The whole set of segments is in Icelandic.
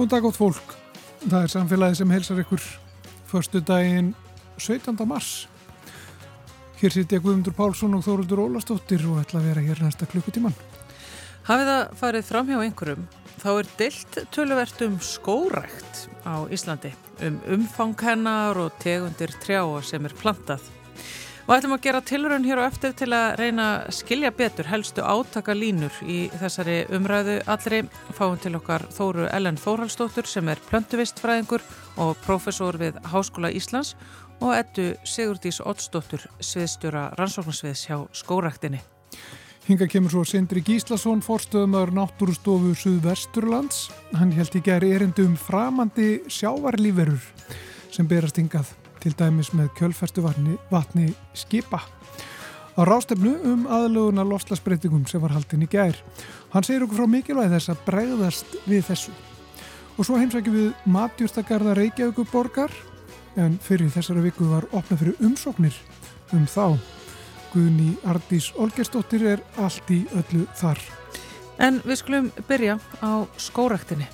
Góð dag átt fólk. Það er samfélagi sem heilsar ykkur förstu daginn 17. mars. Hér sýtti ég Guðmundur Pálsson og Þóruldur Ólastóttir og ætla að vera hér næsta klukkutíman. Hafið það farið fram hjá einhverjum, þá er dilt töluvert um skórækt á Íslandi, um umfang hennar og tegundir trjáa sem er plantað. Og ætlum að gera tilraun hér og eftir til að reyna að skilja betur helstu átaka línur í þessari umræðu allri. Fáum til okkar Þóru Ellen Þórhalsdóttur sem er plöntuvistfræðingur og profesor við Háskóla Íslands og ettu Sigurdís Ottsdóttur sviðstjóra rannsóknarsviðs hjá skóraktinni. Hinga kemur svo Sindri Gíslason, forstöðumöður náttúrustofu Suðvesturlands. Hann held í gerð erindu um framandi sjávarlíferur sem berast hingað til dæmis með kjölferstu vatni, vatni skipa á rástefnu um aðluguna loslasbreytingum sem var haldin í gær. Hann segir okkur frá mikilvæg þess að bregðast við þessu. Og svo heimsækjum við matjúrstakarða Reykjavíku borgar en fyrir þessara viku var opnað fyrir umsóknir um þá. Guðni Ardís Olgerstóttir er allt í öllu þar. En við skulum byrja á skóraktinni.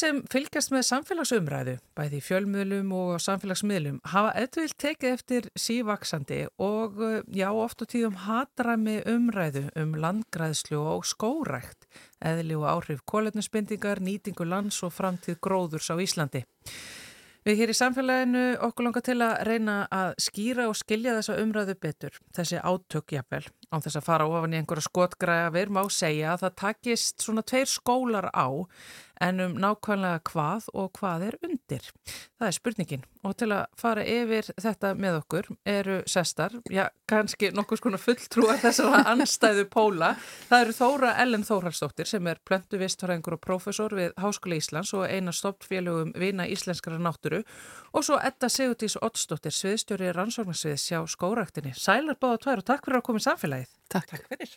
Sem fylgjast með samfélagsumræðu, bæði fjölmiðlum og samfélagsmiðlum, hafa eitthvað tekið eftir sívaksandi og já, oft og tíðum hatræmi umræðu um landgræðslu og skórækt, eðli og áhrif kóletnusbindingar, nýtingu lands og framtíð gróðurs á Íslandi. Við hér í samfélaginu okkur langar til að reyna að skýra og skilja þessa umræðu betur, þessi átökjapel, án þess að fara ofan í einhverja skotgræða, við erum á að segja að það takist svona tveir skólar á en um nákvæmlega hvað og hvað er undir. Það er spurningin og til að fara yfir þetta með okkur eru sestar, já kannski nokkuð skona fulltrúar þessara anstæðu póla. Það eru Þóra Ellen Þórhalsdóttir sem er plöntu vistfræðingur og profesor við Háskóla Íslands og eina stoppfélögum vina íslenskara náttúru og svo Edda Sigurdís Ottsdóttir, sviðstjóri rannsóknarsviðs hjá skóraktinni. Sælar báða tvær og takk fyrir að koma í samfélagið. Takk. takk fyrir.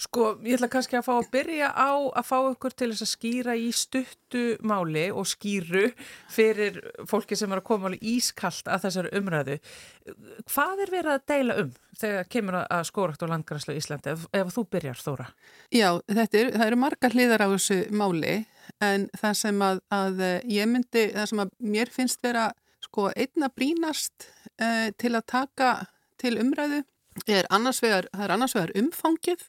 Sko, ég ætla kannski að fá að byrja á að fá ykkur til þess að skýra í stuttu máli og skýru fyrir fólki sem er að koma alveg ískallt að þessari umræðu. Hvað er verið að deila um þegar kemur að skórakt og landgræslu í Íslandi ef, ef þú byrjar, Þóra? Já, þetta er, það eru marga hliðar á þessu máli en það sem að, að ég myndi, það sem að mér finnst vera sko einna brínast uh, til að taka til umræðu er annars vegar, er annars vegar umfangið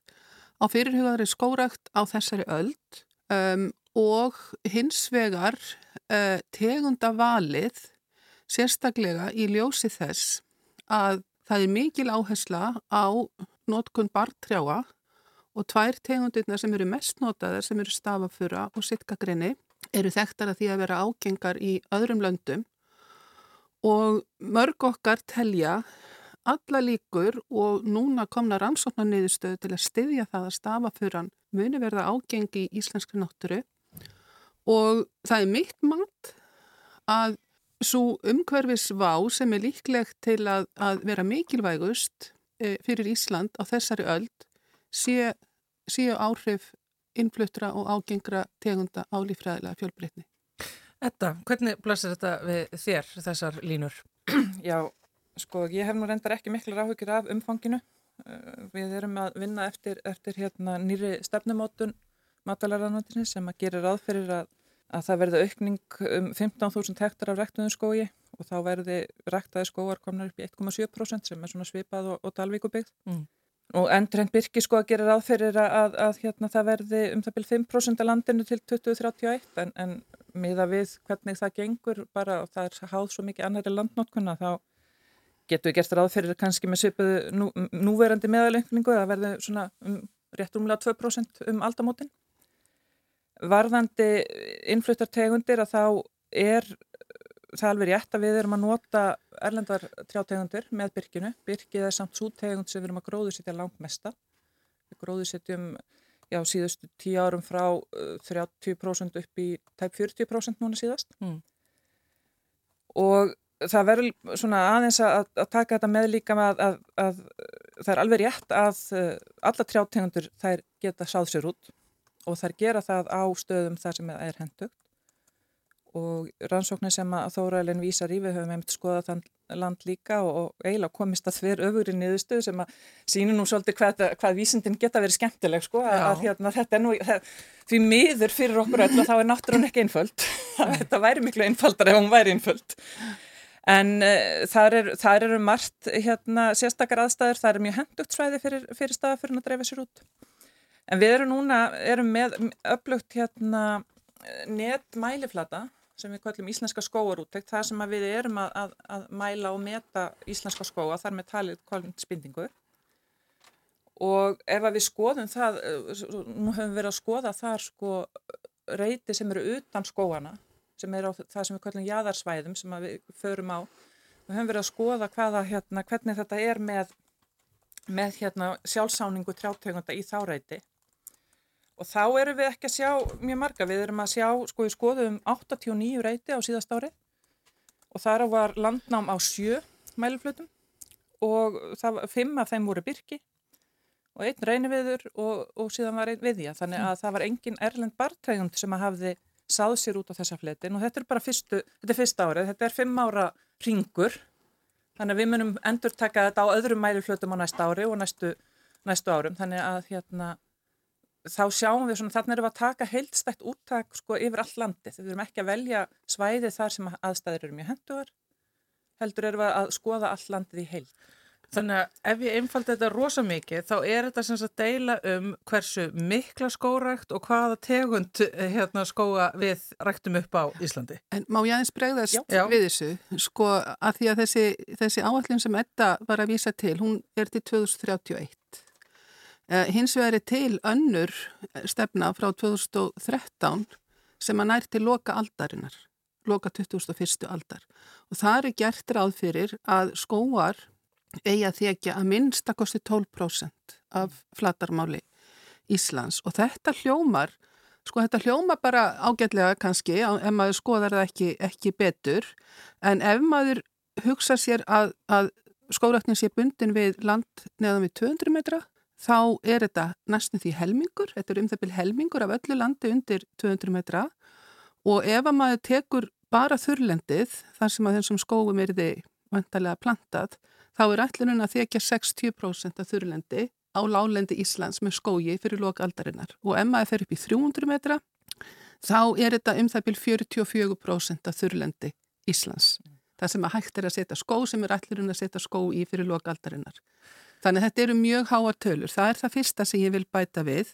á fyrirhugaðri skórakt á þessari öld um, og hins vegar uh, tegunda valið sérstaklega í ljósi þess að það er mikil áhersla á notkun bartrjáa og tvær tegundirna sem eru mest notaðar sem eru stafafura og sitkagrinni eru þekktar að því að vera ágengar í öðrum löndum. Og mörg okkar telja alla líkur og núna komna rannsóknar niðurstöðu til að styðja það að stafafuran muni verða ágengi í íslenskri náttúru og það er mitt mat að svo umhverfis vá sem er líklegt til að, að vera mikilvægust e, fyrir Ísland á þessari öld sé, séu áhrif innfluttra og ágengra tegunda álífræðilega fjölbreytni. Etta, hvernig blæsir þetta við þér, þessar línur? Já, Sko, ég hef nú reyndar ekki miklu ráhugir af umfanginu. Uh, við erum að vinna eftir, eftir hérna, nýri stefnumótun matalarðanvöndinni sem að gera ráð fyrir að, að það verði aukning um 15.000 hektar af rektuðum skói og þá verði rektaði skóar komnar upp í 1,7% sem er svona svipað og, og dalvíkubyggt. Mm. Og endurhend byrki sko að gera ráð fyrir að, að, að hérna, það verði um það byrjum 5% af landinu til 2031 en, en miða við hvernig það gengur bara og það er háð svo mikið annari landnótkunna þá getur við gert ráð fyrir kannski með svipuðu nú, núverandi meðalengningu að verði svona um, rétt umlega 2% um aldamótin. Varðandi innfluttartegundir að þá er það alveg rétt að við erum að nota erlendar trjátegundir með byrkinu. Byrkið er samt sútegund sem við erum að gróðusetja langt mesta. Við gróðusetjum já, síðustu tíu árum frá 30% uh, upp í tæp 40% núna síðast. Mm. Og það verður svona aðeins að, að taka þetta með líka með að, að, að það er alveg rétt að uh, alla trjátegundur þær geta sáð sér út og þær gera það á stöðum þar sem er hendugt og rannsóknir sem að Þórælinn vísar í við höfum heimt skoðað þann land líka og, og eiginlega komist að þver öfugri niðurstöðu sem að sínu nú svolítið hvað, hvað vísindin geta verið skemmtileg sko að, að hérna, þetta er nú það, því miður fyrir okkur öll og þá er náttúrulega ekki einföld. Þetta væri miklu einfaldar ef hún væri einföld en uh, þar, er, þar eru margt hérna, sérstakar aðstæður, það er mjög hendugt svæði fyrir, fyrir staða fyrir að dreifa sér út. En við erum núna, erum með upplugt hérna net mæliflata sem við kallum íslenska skóarúttekt, það sem við erum að, að, að mæla og meta íslenska skóa, þar með talið kvalmyndspindingu og ef við skoðum það, nú höfum við verið að skoða þar sko reyti sem eru utan skóana, sem eru á það sem við kallum jæðarsvæðum sem við förum á, við höfum verið að skoða hvaða, hérna, hvernig þetta er með, með hérna, sjálfsáningu trjátegunda í þá reyti Og þá erum við ekki að sjá mjög marga, við erum að sjá, sko við skoðum 89 reyti á síðast ári. Og þar var landnám á sjö mæluflutum og það, fimm af þeim voru byrki og einn reyniviður og, og síðan var einn viðja. Þannig að það var engin erlend bartægund sem að hafði sáð sér út á þessa fletin og þetta er bara fyrstu, þetta er fyrsta árið, þetta er fimm ára ringur. Þannig að við munum endur taka þetta á öðrum mæluflutum á næsta ári og næstu, næstu árum. Þannig að hérna þá sjáum við svona, þarna erum við að taka heildstætt úttak sko yfir all landi við erum ekki að velja svæði þar sem aðstæðir eru mjög henduar heldur erum við að skoða all landið í heild Þannig að ef ég einfaldi þetta rosa mikið þá er þetta sem að deila um hversu mikla skórækt og hvaða tegund eh, hérna, skóa við ræktum upp á Íslandi. En má ég aðeins bregðast Já. við þessu, sko að því að þessi, þessi áallin sem Edda var að vísa til, hún er til 2031 Eh, hins vegar er til önnur stefna frá 2013 sem að nær til loka aldarinnar, loka 2001. aldar og það er gert ráð fyrir að skóar eigi að þekja að minnstakosti 12% af flatarmáli Íslands. Og þetta hljómar, sko þetta hljómar bara ágætlega kannski ef maður skoðar það ekki, ekki betur. En ef maður hugsa sér að, að skóraknin sé bundin við land neðan við 200 metra þá er þetta næstum því helmingur, þetta er um það byrj helmingur af öllu landi undir 200 metra. Og ef að maður tekur bara þurrlendið, þar sem að þessum skóum er þið vantarlega plantað, þá er ætlunum að þekja 60% af þurrlendi á lálendi Íslands með skógi fyrir lokaldarinnar og ef maður fer upp í 300 metra, þá er þetta um það byrj 44% af þurrlendi Íslands. Það sem að hægt er að setja skó sem er ætlunum að setja skó í fyrir lokaldarinnar. Þannig að þetta eru mjög háar tölur. Það er það fyrsta sem ég vil bæta við.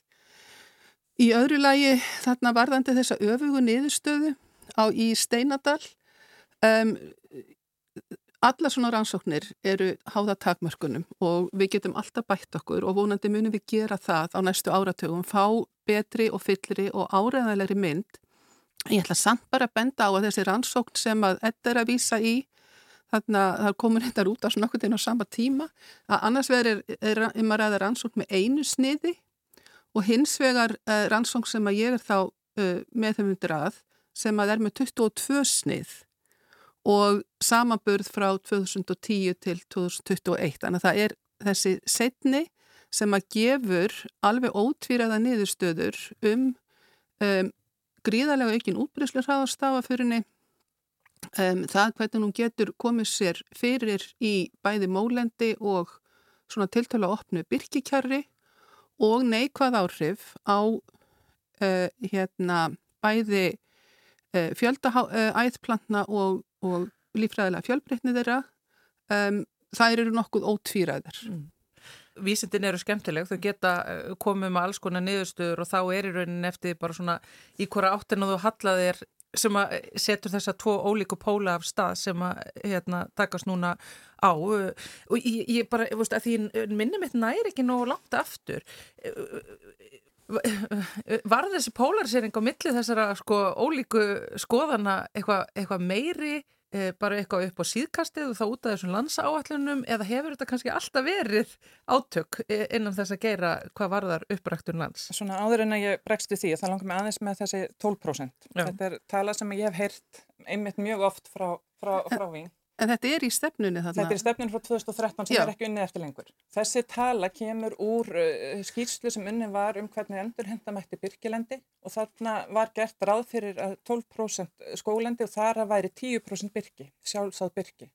Í öðru lagi þarna varðandi þessa öfugu niðurstöðu á í Steinadal. Um, alla svona rannsóknir eru háða takmörkunum og við getum alltaf bætt okkur og vonandi munum við gera það á næstu áratögum, fá betri og fyllri og áreðanlegri mynd. Ég ætla samt bara að benda á að þessi rannsókn sem að þetta er að vísa í Þannig að það komur þetta út á svona okkur til á sama tíma að annars vegar er um að ræða rannsókn með einu sniði og hins vegar uh, rannsókn sem að ég er þá uh, með þeim undir að sem að er með 22 snið og samaburð frá 2010 til 2021. Þannig að það er þessi setni sem að gefur alveg ótvíraða niðurstöður um, um gríðarlega aukin útbríslu hraðarstafafurinni um, það hvernig hún getur komið sér fyrir í bæði mólendi og svona tiltöla opnu byrkikjarri og neikvað áhrif á uh, hérna bæði uh, fjöldaæðplantna og, og lífræðilega fjölbreytni þeirra um, það eru nokkuð ótvíræðar mm. Vísindin eru skemmtileg, þau geta komið með alls konar niðurstöður og þá er í rauninni eftir bara svona í hverja áttin og þú hallaðir sem að setur þessa tvo ólíku póla af stað sem að hérna, takast núna á. Og ég, ég bara, ég veist að því minnum mitt næri ekki nógu langt aftur var þessi polarisering á milli þessara sko ólíku skoðana eitthvað eitthva meiri e, bara eitthvað upp á síðkastið og þá út af þessum landsáallunum eða hefur þetta kannski alltaf verið átök e, innan þess að gera hvað varðar uppræktun lands? Svona áður en að ég bregstu því, það langar mig aðeins með þessi 12%. Já. Þetta er tala sem ég hef heyrt einmitt mjög oft frá, frá, frá vín. En þetta er í stefnunni þarna? Þetta er í stefnunni frá 2013 sem Já. er ekki unnið eftir lengur. Þessi tala kemur úr uh, skýrslu sem unnið var um hvernig endur hendamætti byrkilendi og þarna var gert ráð fyrir 12% skólendi og þar að væri 10% byrki, sjálfsáð byrki.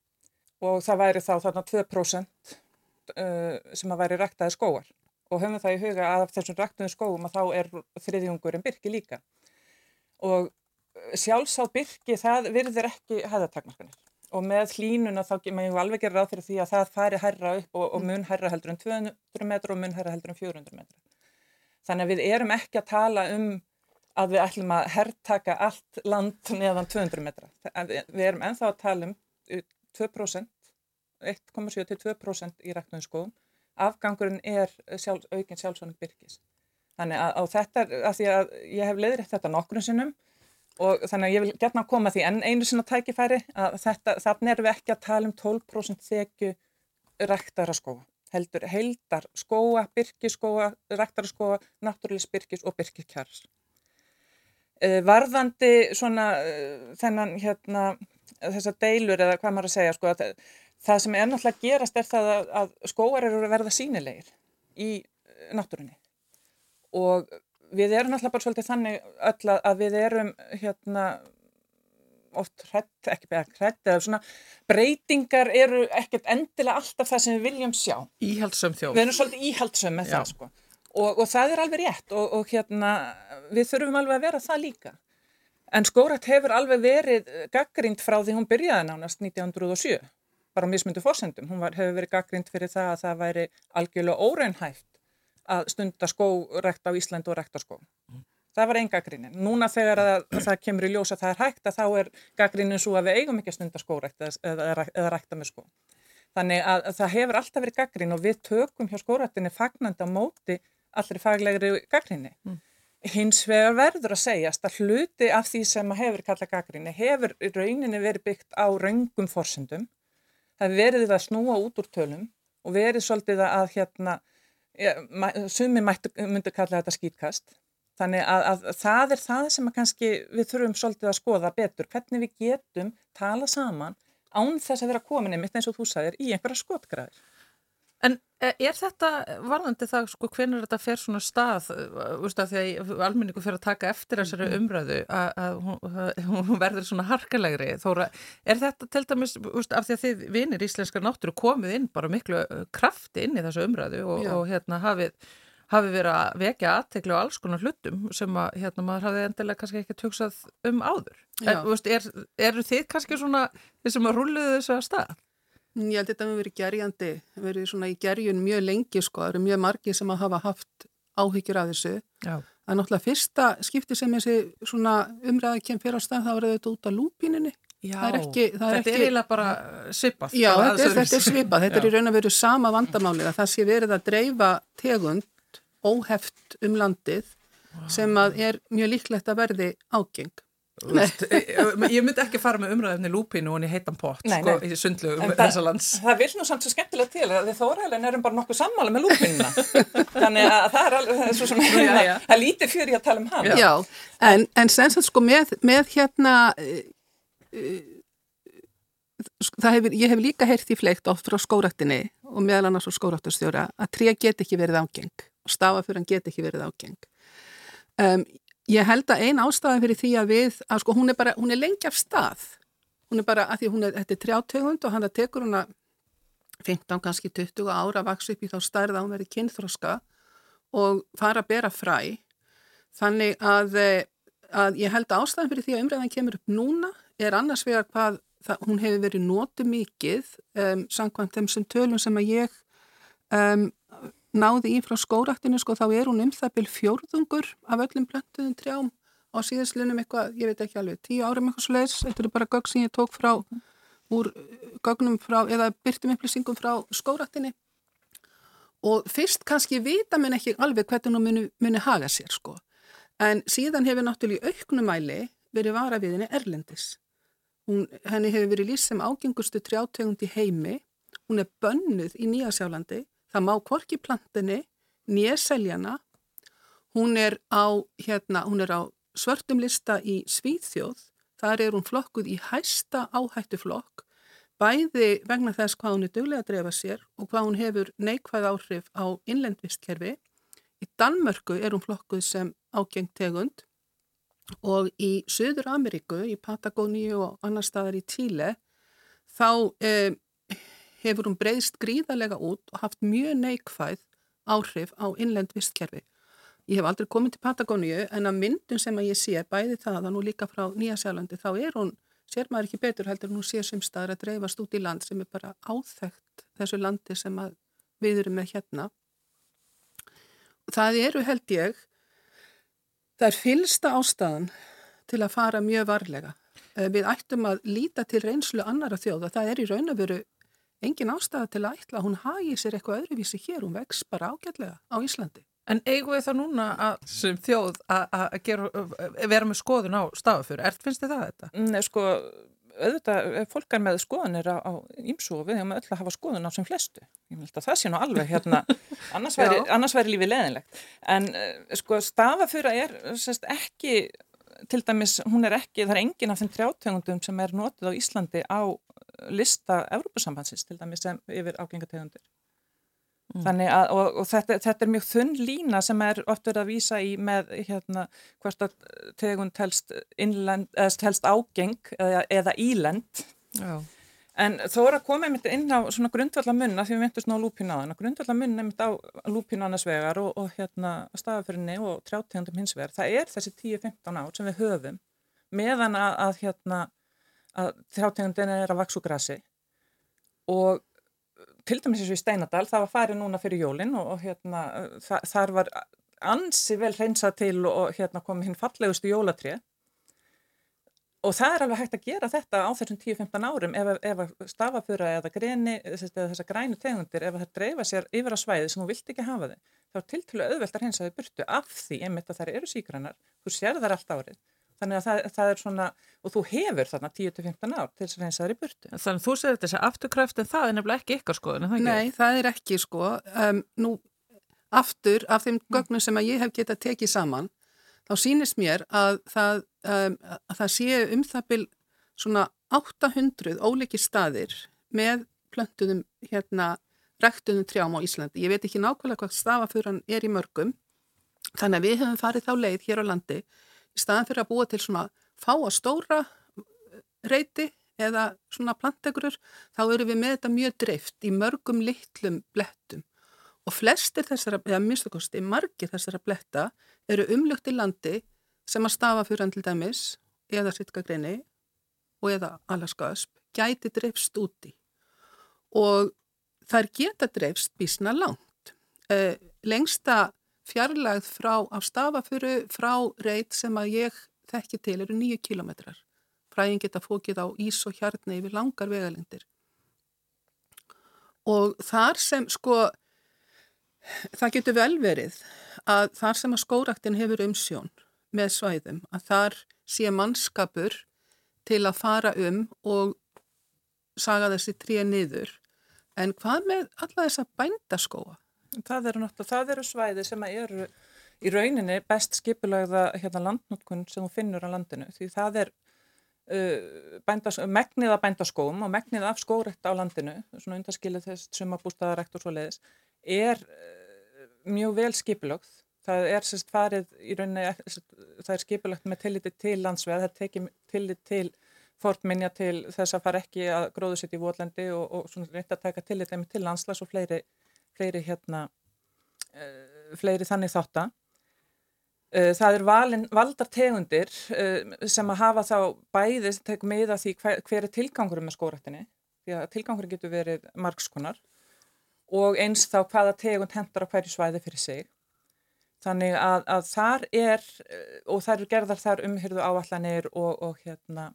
Og það væri þá þarna 2% uh, sem að væri ræktaði skóar. Og höfum það í huga að af þessum ræktuðum skóum að þá er þriðjungur en byrki líka. Og sjálfsáð byrki það virðir ekki hæðatakmarkanir og með hlínuna þá maður alveg gera ráð fyrir því að það fari herra upp og, og mun herra heldur en 200 metra og mun herra heldur en 400 metra. Þannig að við erum ekki að tala um að við ætlum að herrtaka allt land neðan 200 metra. Við erum enþá að tala um 2%, 1,7 til 2% í ræktunum skóum. Afgangurinn er sjálf, aukinn sjálfsvonning byrkis. Þannig að, að þetta, að því að ég hef leiðrætt þetta nokkrum sinnum og þannig að ég vil gætna að koma því enn einu sinna tækifæri að þetta, þannig erum við ekki að tala um 12% þekju ræktara skóa, heldur heldar skóa, byrkiskóa, ræktara skóa, náttúrulega byrkis og byrkikjars. Eh, varðandi svona eh, þennan hérna þessar deilur eða hvað maður að segja sko að það sem er náttúrulega gerast er það að, að skóar eru að verða sínilegir í náttúrunni og við erum alltaf bara svolítið þannig öll að við erum hérna oft hrætt, ekki beða hrætt eða svona breytingar eru ekkert endilega alltaf það sem við viljum sjá. Íhaldsum þjóð. Við erum svolítið íhaldsum með Já. það sko. Og, og það er alveg rétt og, og hérna við þurfum alveg að vera það líka. En skórat hefur alveg verið gaggrind frá því hún byrjaði nánast 1907 bara á mismundu fórsendum, hún var, hefur verið gaggrind fyrir það að það væri algjörlega óraunhæft að stunda skórekt á Ísland og rektarskó. Mm. Það var einn gaggrínin. Núna þegar að, að það kemur í ljós að það er hægt að þá er gaggrínin svo að við eigum ekki að stunda skórekt eða, eða, rekta með skó. Þannig að, að það hefur alltaf verið gaggrín og við tökum hjá skórektinni fagnandi á móti allri faglegri gaggríni. Mm. Hins vegar verður að segjast að hluti af því sem hefur kallað gaggríni hefur rauninni verið byggt á raungum forsendum. Það verið að snúa út úr tölum og verið svolítið að hérna sumi myndu kalla þetta skýtkast þannig að, að það er það sem kannski við þurfum svolítið að skoða betur. Hvernig við getum tala saman án þess að vera komin einmitt eins og þú sagðir í einhverja skotgraðir En e, er þetta varðandi það sko hvernig þetta fer svona stað úrst að því að almenningu fer að taka eftir þessari mhm. umræðu að, að hún, hún verður svona harkalegri þóra, er þetta til dæmis úrst af því að þið vinir íslenskar náttúru komið inn bara miklu krafti inn í þessu umræðu og, og hérna hafið hafi verið að vekja aðtekla á alls konar hlutum sem að hérna maður hafi endilega kannski ekki tjóksað um áður. En, veist, er, eru þið kannski svona þessum að rulluðu þessu að stað? Ég held að þetta hefur verið gerjandi, verið svona í gerjun mjög lengi sko, það eru mjög margi sem að hafa haft áhyggjur af þessu. Já. Það er náttúrulega fyrsta skipti sem þessi svona umræði kem fyrir á stað, það var þetta út á lúpininni. Já, er ekki, þetta er ekki... eiginlega bara svipað. Já, þetta er, þetta er svipað, þetta er í raun að veru sama vandamálið að það sé verið að dreifa tegund óheft um landið sem að er mjög líklegt að verði ágeng. Veist, e, e, ég myndi ekki fara með umræðinni lúpinu og henni heitan pott nei, sko, nei. í sundlu um þessa lands. það vil nú samt svo skemmtilega til að þið þóraðilegn erum bara nokkuð sammála með lúpinuna þannig að það er alveg það er svo sem já, já. það lítir fyrir að tala um hann já, en, en senst að sko með, með hérna uh, hefur, ég hef líka heyrt í fleikt oft frá skóraktinni og meðal annars á skóraktastjóra að tré get ekki verið ágeng og stafafjörðan get ekki verið ágeng. Um, Ég held að einn ástæðan fyrir því að við, að sko hún er bara, hún er lengi af stað. Hún er bara, að því hún er, þetta er trjátegund og hann að tekur hún að 15, kannski 20 ára að vaksa upp í þá stærða að hún veri kynþróska og fara að bera fræ. Þannig að, eh, að ég held að ástæðan fyrir því að umræðan kemur upp núna er annars vegar hvað það, hún hefur verið nótu mikið um, samkvæmt þeim sem tölum sem að ég um, náði í frá skóraktinu sko þá er hún um það byrj fjórðungur af öllum blönduðum trjám á síðastlunum eitthvað, ég veit ekki alveg, tíu árum eitthvað svo leiðis, þetta er bara gögg sem ég tók frá úr gögnum frá, eða byrtum upplýsingum frá skóraktinni og fyrst kannski vita minn ekki alveg hvernig hún muni, muni haga sér sko, en síðan hefur náttúrulega í auknumæli verið varaviðinni Erlendis Hún, henni hefur verið lýst sem ágengustu trjátegund í heimi. Hún er bönnuð í Nýjasjálandi. Það má korki plantinni, nýjaseljana. Hún er á, hérna, hún er á svörtum lista í Svíþjóð. Þar er hún flokkuð í hæsta áhættu flokk. Bæði vegna þess hvað hún er döglega að drefa sér og hvað hún hefur neikvæð áhrif á innlendvistkerfi. Í Danmörku er hún flokkuð sem ágengt tegund og í Suður Ameríku, í Patagóníu og annar staðar í Tíle þá eh, hefur hún breyðst gríðarlega út og haft mjög neikvæð áhrif á innlend vistkerfi. Ég hef aldrei komið til Patagóníu en að myndun sem að ég sé bæði það að nú líka frá Nýjasjálandi þá er hún, sér maður ekki betur heldur hún sé sem staðar að dreifast út í land sem er bara áþægt þessu landi sem við erum með hérna. Það eru held ég Það er fylsta ástæðan til að fara mjög varlega. Eh, við ættum að líta til reynslu annara þjóða. Það er í raun að veru engin ástæða til að ætla að hún hagi sér eitthvað öðruvísi hér. Hún vex bara ágætlega á Íslandi. En eigum við þá núna að sem þjóð að vera með skoðun á stafafjör? Ert finnst þið það þetta? Nei, sko, auðvitað, fólk er með skoðunir á, ímsu og við hefum öll að hafa skoðun á sem flestu. Ég held að það sé nú alveg hérna, annars væri, væri lífið leðinlegt. En uh, sko stafafura er sérst, ekki, til dæmis, hún er ekki, það er engin af þeim trjátegundum sem er notið á Íslandi á lista Európusambansins, til dæmis sem yfir ágengategundir. Mm. Þannig að, og, og þetta, þetta er mjög þunn lína sem er oft verið að vísa í með hérna hvert að tegund telst, innlend, telst ágeng eða, eða ílend. Já. En þó er að koma einmitt inn á svona grundvallamunna því við myndumst ná lúpínaðan. Grundvallamunna einmitt á lúpínaðanas vegar og, og hérna stafafyrinni og trjátegundum hins vegar. Það er þessi 10-15 ár sem við höfum meðan að, að hérna að trjátegundin er að vaks úr grassi og til dæmis eins og í Steinadal, það var farið núna fyrir jólinn og, og hérna þa þar var ansi vel hreinsað til og, hérna kom hinn fallegustu jólatrið og það er alveg hægt að gera þetta á þessum 10-15 árum ef, ef stafafura eða greni, þessar grænu tegundir, ef það dreifa sér yfir á svæði sem þú vilt ekki hafa þig, þá er tiltölu auðvelt að hreinsa þig burtu af því einmitt að þær eru sígrannar, þú sér þar allt árið Þannig að það, það er svona, og þú hefur þarna 10-15 ár til þess að reyna það í burtu. Þannig að þú segir þetta þessi afturkræft en það er nefnilega ekki ykkar skoðun, er það ekki? Nei, það er ekki sko. Um, nú, aftur af þeim gögnum sem að ég hef getað tekið saman, þá sínist mér að það, um, að það sé um það byl svona 800 óliki staðir með plöntuðum hérna rektuðum trjám á Íslandi. Ég veit ekki nákvæmlega hvað stafafuran er í mörgum, þannig að við hefum farið þá leið hér á landi staðan fyrir að búa til svona fáa stóra eh, reyti eða svona plantegrur þá eru við með þetta mjög dreift í mörgum litlum blettum og flestir þessara, eða minnstakosti margir þessara bletta eru umlugt í landi sem að stafa fyrir hann til dæmis eða sittgagreini og eða alaskaösp gæti dreifst úti og þær geta dreifst bísna langt. Eh, lengsta fjarlægð frá af stafafuru frá reit sem að ég þekki til eru nýju kilometrar. Fræðin geta fókið á ís og hjarni yfir langar vegalindir. Og þar sem sko, það getur vel verið að þar sem að skóraktin hefur umsjón með svæðum, að þar sé mannskapur til að fara um og saga þessi tríja niður. En hvað með alla þessa bændaskóa? Það eru, það eru svæði sem eru í rauninni best skipulagða hérna, landnótkun sem þú finnur á landinu því það er uh, bændas, megnið af bændaskóm og megnið af skórætt á landinu, svona undaskilið þess sumabústaðarekt og svo leiðis, er uh, mjög vel skipulagð. Það er sérst farið í rauninni, það er skipulagt með tilliti til landsveð, það tekir tillit til fortminja til þess að fara ekki að gróðu sitt í votlendi og, og reynt að taka tillit til landslas og fleiri fleiri hérna uh, fleiri þannig þáttan uh, það er valin, valdar tegundir uh, sem að hafa þá bæði sem tekum með að því hver, hver er tilgangurum með skórættinni því að tilgangurum getur verið margskonar og eins þá hvaða tegund hendur á hverju svæði fyrir sig. Þannig að, að þar er og þar eru gerðar þar umhyrðu áallanir og, og hérna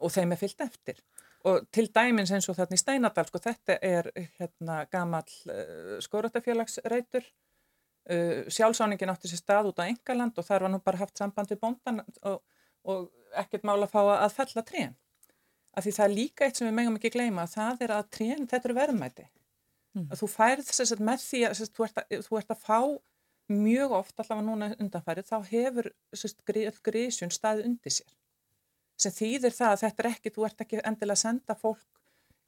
og þeim er fyllt eftir og til dæmins eins og þarna í Steinadal sko þetta er hérna gamal uh, skóratafélagsreitur uh, sjálfsáningin átti sér stað út á Engaland og þar var nú bara haft samband við bóndan og, og ekkert mála að fá að fella trén að því það er líka eitt sem við megum ekki gleyma, það er að trén, þetta eru verðmæti. Mm. Að þú færð að með því að, þú, ert að þú ert að fá mjög oft allavega núna undanfærið, þá hefur grísjun staðið undir sér. Sem þýðir það að þetta er ekki, þú ert ekki endilega að senda fólk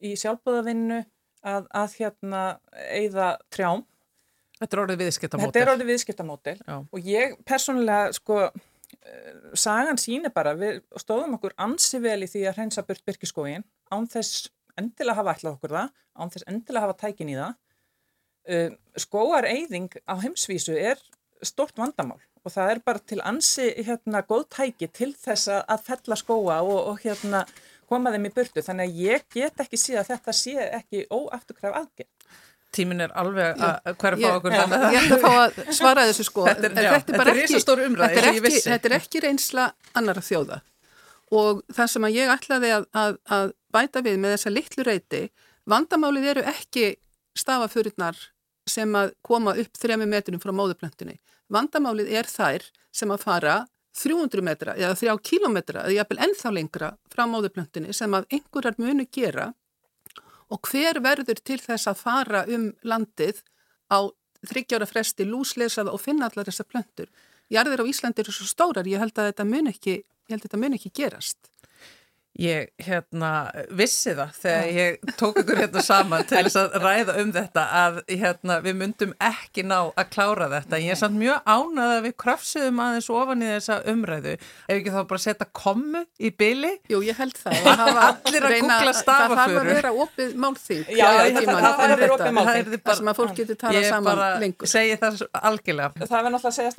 í sjálfbúðavinnu að, að hérna eigða trjám. Þetta er orðið viðskiptamótel. Þetta er orðið viðskiptamótel og ég persónulega sko eh, sagan sínir bara, við stóðum okkur ansi vel í því að hreinsa burt byrkiskógin án þess endilega hafa ætlað okkur það, án þess endilega hafa tækin í það. Uh, skóareyðing á heimsvísu er stort vandamál og það er bara til ansi hérna góð tæki til þess að fella skóa og, og hérna koma þeim í burtu. Þannig að ég get ekki síðan að þetta sé ekki óafturkræf aðgerð. Tímin er alveg að hverfa okkur ja, ja, Ég ætla að fá að svara þessu sko. Þetta er, já, þetta er risastór umræði þetta, ekki, þetta er ekki reynsla annara þjóða. Og það sem að ég ætlaði að, að, að bæta við með þessa litlu reyti vandamálið eru ekki stafafurinnar sem að koma upp þremi metrum frá móðuplöntunni vandamálið er þær sem að fara 300 metra eða 3 kilometra eða jafnvel ennþá lengra frá móðuplöntunni sem að einhverjar munu gera og hver verður til þess að fara um landið á þryggjára fresti lúslesaða og finna allar þessar plöntur. Jarðir á Íslandi eru svo stórar, ég held að þetta mun ekki, ekki gerast. Ég hérna, vissi það þegar ég tók ykkur hérna saman til þess að ræða um þetta að hérna, við myndum ekki ná að klára þetta. Ég er samt mjög ánað að við krafsiðum aðeins ofan í þessa umræðu. Ef ekki þá bara setja komu í byli? Jú, ég held það. Allir að googla stafaföru. Það þarf að vera opið málþing. Já, já það þarf að vera opið málþing. Það sem að fólk getur talað saman lengur. Ég segi það algjörlega. Það verður náttúrulega að segjast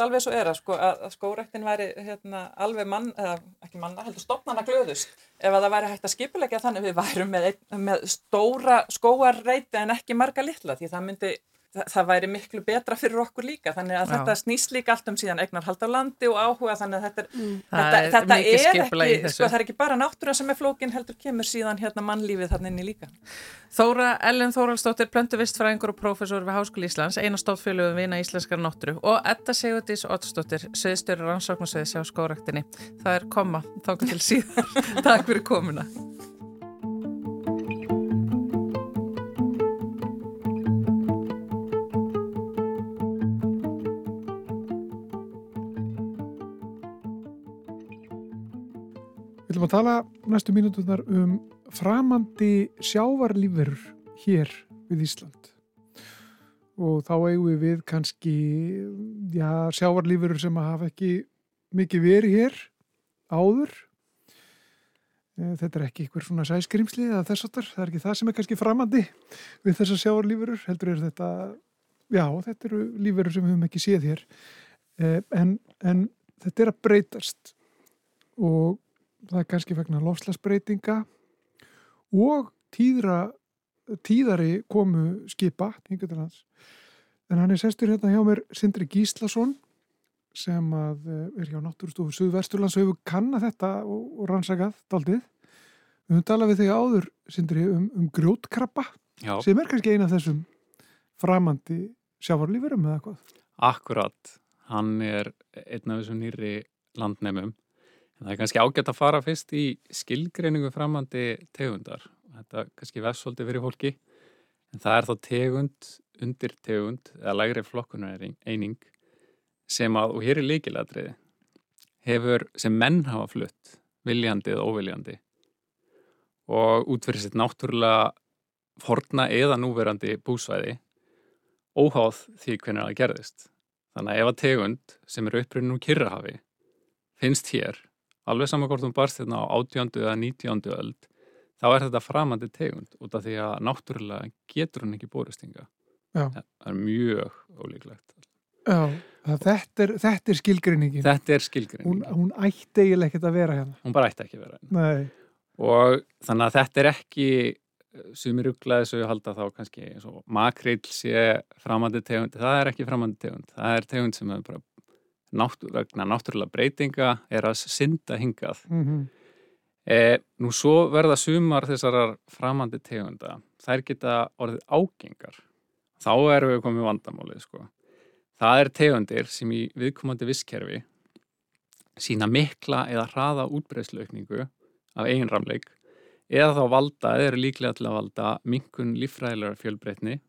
alveg ef að það væri hægt að skipulegja þannig við værum með, með stóra skóarreiti en ekki marga litla því það myndi það, það væri miklu betra fyrir okkur líka þannig að Já. þetta snýst líka allt um síðan eignar hald á landi og áhuga þannig að þetta er, mm. þetta, er, þetta er ekki, sko það er ekki bara náttúra sem er flókin heldur kemur síðan hérna mannlífið þannig inn í líka. Þóra Ellen Þóraldsdóttir, plöntuvistfræðingur og prófessor við Háskóli Íslands, eina stóðfélögum vina íslenskar náttúru og Edda Sigurdís Ottsdóttir, söðstjóri rannsóknarsöðis á skóraktinni. Það er koma, þáka til síðan. Takk fyrir komuna. Ætlum að tala næstu mínutunar um framandi sjávarlífurur hér við Ísland. Og þá eigum við við kannski já, sjávarlífurur sem hafa ekki mikið verið hér áður. Eh, þetta er ekki einhver svona sæskrimsli eða þess aftar, það er ekki það sem er kannski framandi við þessar sjávarlífurur heldur er þetta, já þetta eru lífurur sem við höfum ekki séð hér. Eh, en, en þetta er að breytast og það er kannski vegna lofslagsbreytinga og tíðra, tíðari komu skipa en hann er sestur hérna hjá mér Sindri Gíslason sem að eh, er hjá Náttúrstofu Suðvesturlands og hefur kannat þetta og, rannsakað daldið. Við höfum talað við þig áður Sindri um, um grjótkrabba Já. sem er kannski eina af þessum framandi sjávarlífurum eða hvað? Akkurat, hann er einn af þessum nýri landnemum Það er kannski ágætt að fara fyrst í skilgreiningu framandi tegundar. Þetta kannski vefsóldi fyrir fólki, en það er þá tegund, undir tegund eða lægri flokkunar eining sem að, og hér er líkiladriði, hefur sem menn hafa flutt, viljandi eða óviljandi og útverðið sitt náttúrulega forna eða núverandi búsvæði óháð því hvernig það gerðist. Þannig að ef að tegund sem eru uppröðin úr kyrrahafi finnst hér alveg saman hvort hún barst hérna á átjöndu eða nítjöndu öld, þá er þetta framandi tegund út af því að náttúrulega getur hún ekki bóristinga. Það er mjög ólíklegt. Já, þetta er, þetta er skilgrinningin. Þetta er skilgrinningin. Hún, hún ætti eiginlega ekkert að vera hérna. Hún bara ætti ekki að vera hérna. Nei. Og þannig að þetta er ekki sumir ugglaði svo ég halda þá kannski makrill sé framandi tegund, það er ekki framandi tegund, það er tegund sem er bara náttúr, vegna náttúrulega breytinga er að synda hingað. Mm -hmm. e, nú svo verða sumar þessar framandi tegunda, þær geta orðið ágengar. Þá erum við komið vandamálið sko. Það er tegundir sem í viðkomandi visskerfi sína mikla eða hraða útbreyðslaukningu af eiginramleik eða þá valda, eða eru líklega til að valda minkun líffræðilegar fjölbreytni,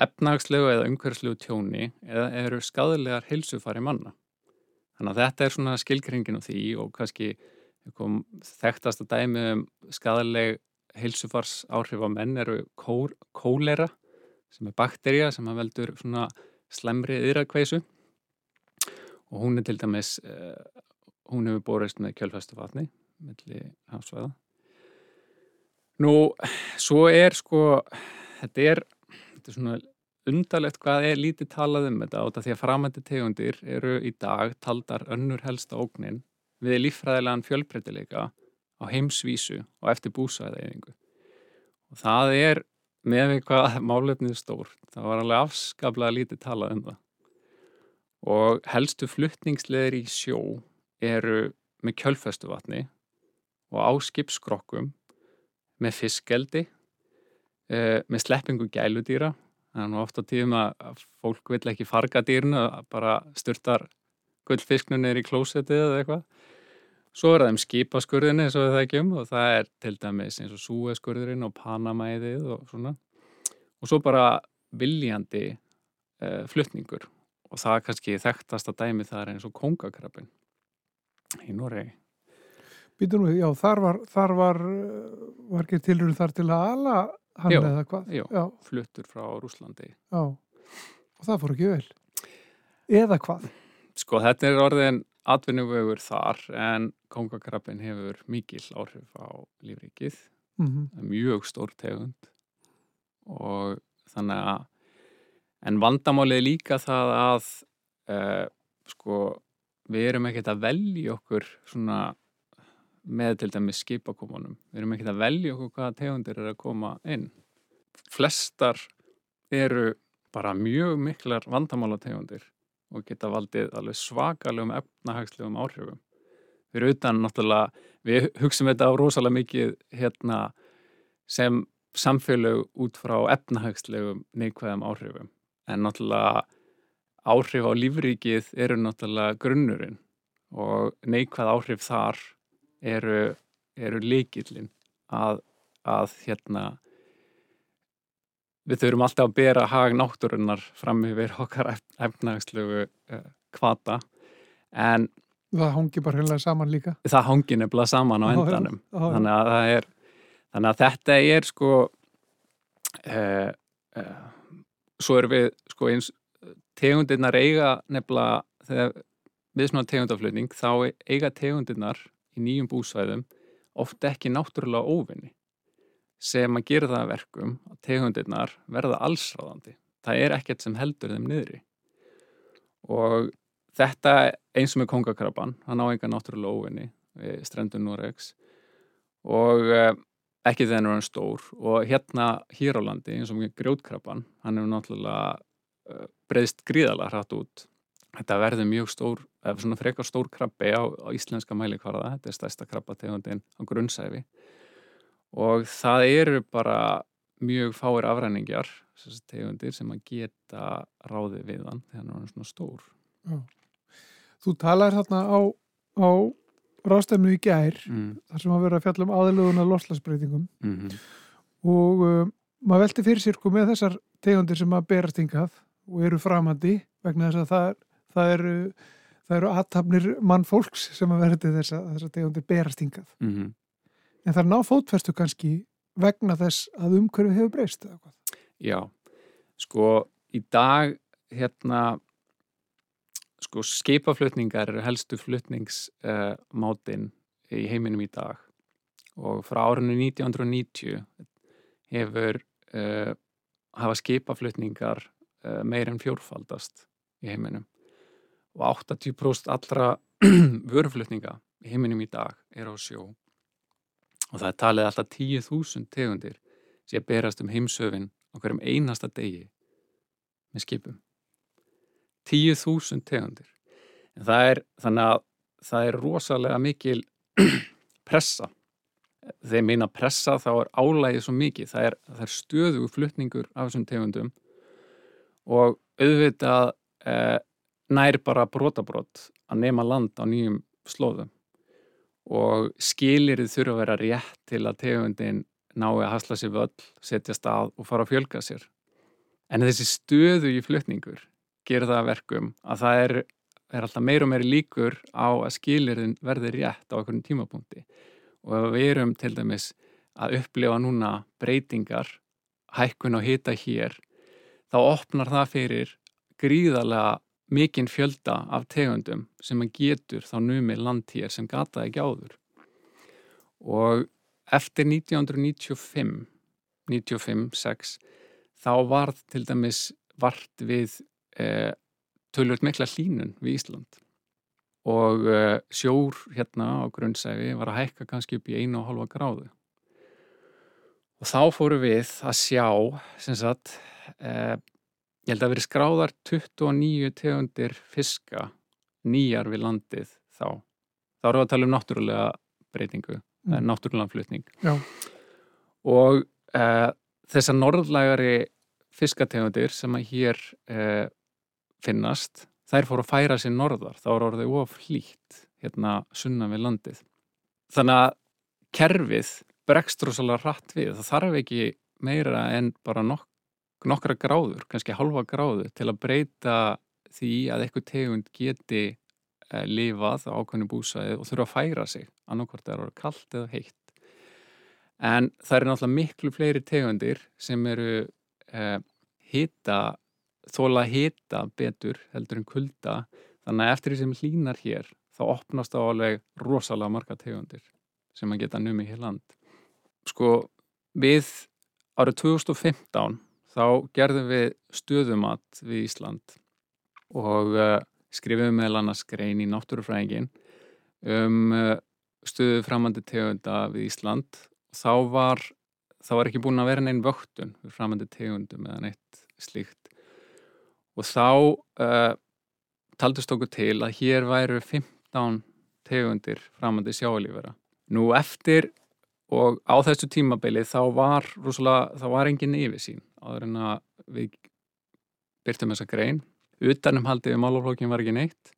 efnagslegu eða umhverfslegu tjóni eða eru skadalega heilsufari manna. Þannig að þetta er svona skilkringin á því og kannski þekktast að dæmi um skadaleg heilsufars áhrif á menn eru kólera sem er bakterja sem að veldur svona slemri yðrakveisu og hún er til dæmis, uh, hún hefur borist með kjölfæstu vatni melli hafsvæða. Nú, svo er sko, þetta er, þetta er svona undarlegt hvað er lítið talað um þetta átta því að framandi tegundir eru í dag taldar önnur helsta ógnin við líffræðilegan fjölbreytileika á heimsvísu og eftir búsæðaeyðingu. Og það er með við hvað málefnið stór. Það var alveg afskaplega lítið talað um það. Og helstu fluttningsleðir í sjó eru með kjölfestu vatni og á skipskrokkum með fiskeldi, eh, með sleppingu gæludýra. Það er nú ofta tíðum að fólk vil ekki farga dýrnu, bara styrtar gullfisknunni er í klósetið eða eitthvað. Svo er það um skipaskurðinni eins og það ekki um og það er til dæmis eins og súeskurðurinn og panamæðið og svona. Og svo bara viljandi uh, flutningur og það er kannski þekktast að dæmi það er eins og kongakrabbin í Noregi. Býtur nú, já, þar var, þar var, eh, var ekki tilurinn þar til að ala hann Já, eða hvað? Já, fluttur frá Rúslandi. Já, og það fór ekki vel. Eða hvað? Sko þetta er orðin atvinnuvögur þar en kongakrabbin hefur mikil áhrif á lífrikið, Mm mjög stór tegund og þannig að en vandamálið er líka það að uh, sko við erum ekkert að velja okkur svona með til dæmis skipakomunum. Við erum ekkert að velja okkur hvaða tegundir er að koma inn. Flestar eru bara mjög miklar vandamálategundir og geta valdið alveg svakalegum efnahagslegum áhrifum. Fyrir utan náttúrulega við hugsaum þetta á rosalega mikið hérna sem samfélög út frá efnahagslegum neikvæðum áhrifum. En náttúrulega áhrif á lífríkið eru náttúrulega grunnurinn og neikvæð áhrif þar eru, eru líkillin að, að hérna við þurfum alltaf að bera hag náttúrunnar fram yfir okkar efnagslegu uh, kvata en Það hangi bara heila saman líka. það hangi nefnilega saman á endanum já, já. þannig að það er þannig að þetta er sko uh, uh, svo erum við sko eins tegundirnar eiga nefnilega þegar við svona tegundaflutning þá eiga tegundirnar í nýjum búsvæðum oft ekki náttúrulega óvinni sem að gera það að verkum að tegundirnar verða allsráðandi. Það er ekkert sem heldur þeim niðri. Og þetta eins og með kongakrabban hann á enga náttúrulega óvinni við strendun Noregs. Og uh, ekki þegar hann er stór. Og hérna hér á landi eins og með grjótkrabban hann hefur náttúrulega uh, breyðst gríðalega hratt út þetta verður mjög stór, eða svona frekar stór krabbi á, á íslenska mælikvarða. Þetta er stærsta krabbategundin á grunnsæfi og það eru bara mjög fáir afræningjar þessi tegundir sem að geta ráði við hann þegar hann er svona stór. Þú talar þarna á, á rástefnu í gær mm. þar sem að vera að fjalla um aðlögun að loslasbreytingum Mm -hmm. og um, maður velti fyrir sér sko með þessar tegundir sem að berast hingað og eru framandi vegna þess að það, er- það eru það eru aðtapnir mannfólks sem að verði þess að þessar tegundir berast hingað. Mm en það er ná fótferstu kannski vegna þess að umhverfið hefur breyst? Já, sko í dag hérna sko skipaflutningar eru helstu flutningsmátin í heiminum í dag. Og frá árinu 1990 hefur uh, hafa skipaflutningar uh, meir en fjórfaldast í heiminum og 80% allra vörflutninga í heiminum í dag er á sjó. Og það er talið alltaf 10.000 tegundir sem berast um heimsöfin á hverjum einasta degi með skipum. 10.000 tegundir. En það er þannig að það er rosalega mikil pressa. Þegar meina pressa þá er álægið svo mikið. Það er, það er stöðugu flutningur af þessum tegundum. Og auðvitað eh, nær bara brotabrott að nema land á nýjum slóðum og skilirið þurfa að vera rétt til að tegundin nái að hasla sér völl, setja stað og fara að fjölga sér. En þessi stöðu í flutningur gerir það verkum að það er, er alltaf meir og meiri líkur á að skilirðin verði rétt á einhvern tímapunkti og ef við erum til dæmis að upplifa núna breytingar, hækkun og hita hér, þá opnar það fyrir gríðarlega mikinn fjölda af tegundum sem að getur þá numið land hér sem gata ekki áður. Og eftir 1995, 95-6, þá varð til dæmis vart við eh, tölvöld mikla hlínun við Ísland og eh, sjór hérna á grunnsæfi var að hækka kannski upp í einu og halva gráðu. Og þá fóru við að sjá, sem sagt, eh, ég held að veri skráðar 29 tegundir fiska nýjar við landið þá. Þá eru við að tala um náttúrulega breytingu, mm. náttúrulega flutning. Já. Og uh, þessar norðlægari fiskategundir sem að hér uh, finnast, þær fóru að færa sér norðar, þá eru orðið of hlýtt hérna sunna við landið. Þannig að kerfið bregst rosalega hratt við, það þarf ekki meira en bara nokk nokkra gráður, kannski halva gráður til að breyta því að eitthvað tegund geti eh, lifað á ákveðinu búsæði og þurfa að færa sig annarkvært er að vera kallt eða heitt. En það eru náttúrulega miklu fleiri tegundir sem eru eh, hita þóla hita betur heldur en kulda. Þannig að eftir því sem hlínar hér þá opnast á alveg rosalega marga tegundir sem að geta numið hér land. Sko við árið 2015 þá gerðum við stöðumat við Ísland og uh, skrifum meðal annars grein í náttúrufræðingin um uh, stöðu framandi tegunda við Ísland. Þá var, þá var ekki búin að vera neinn vöktun við framandi tegundum eða neitt slíkt. Og þá uh, taldust okkur til að hér væru 15 tegundir framandi sjáalífera. Nú eftir og á þessu tímabili þá var, rosalega, þá var engin yfirsýn áður en að við byrtum þessa grein. Utanum haldið við málaflokkin var ekki neitt.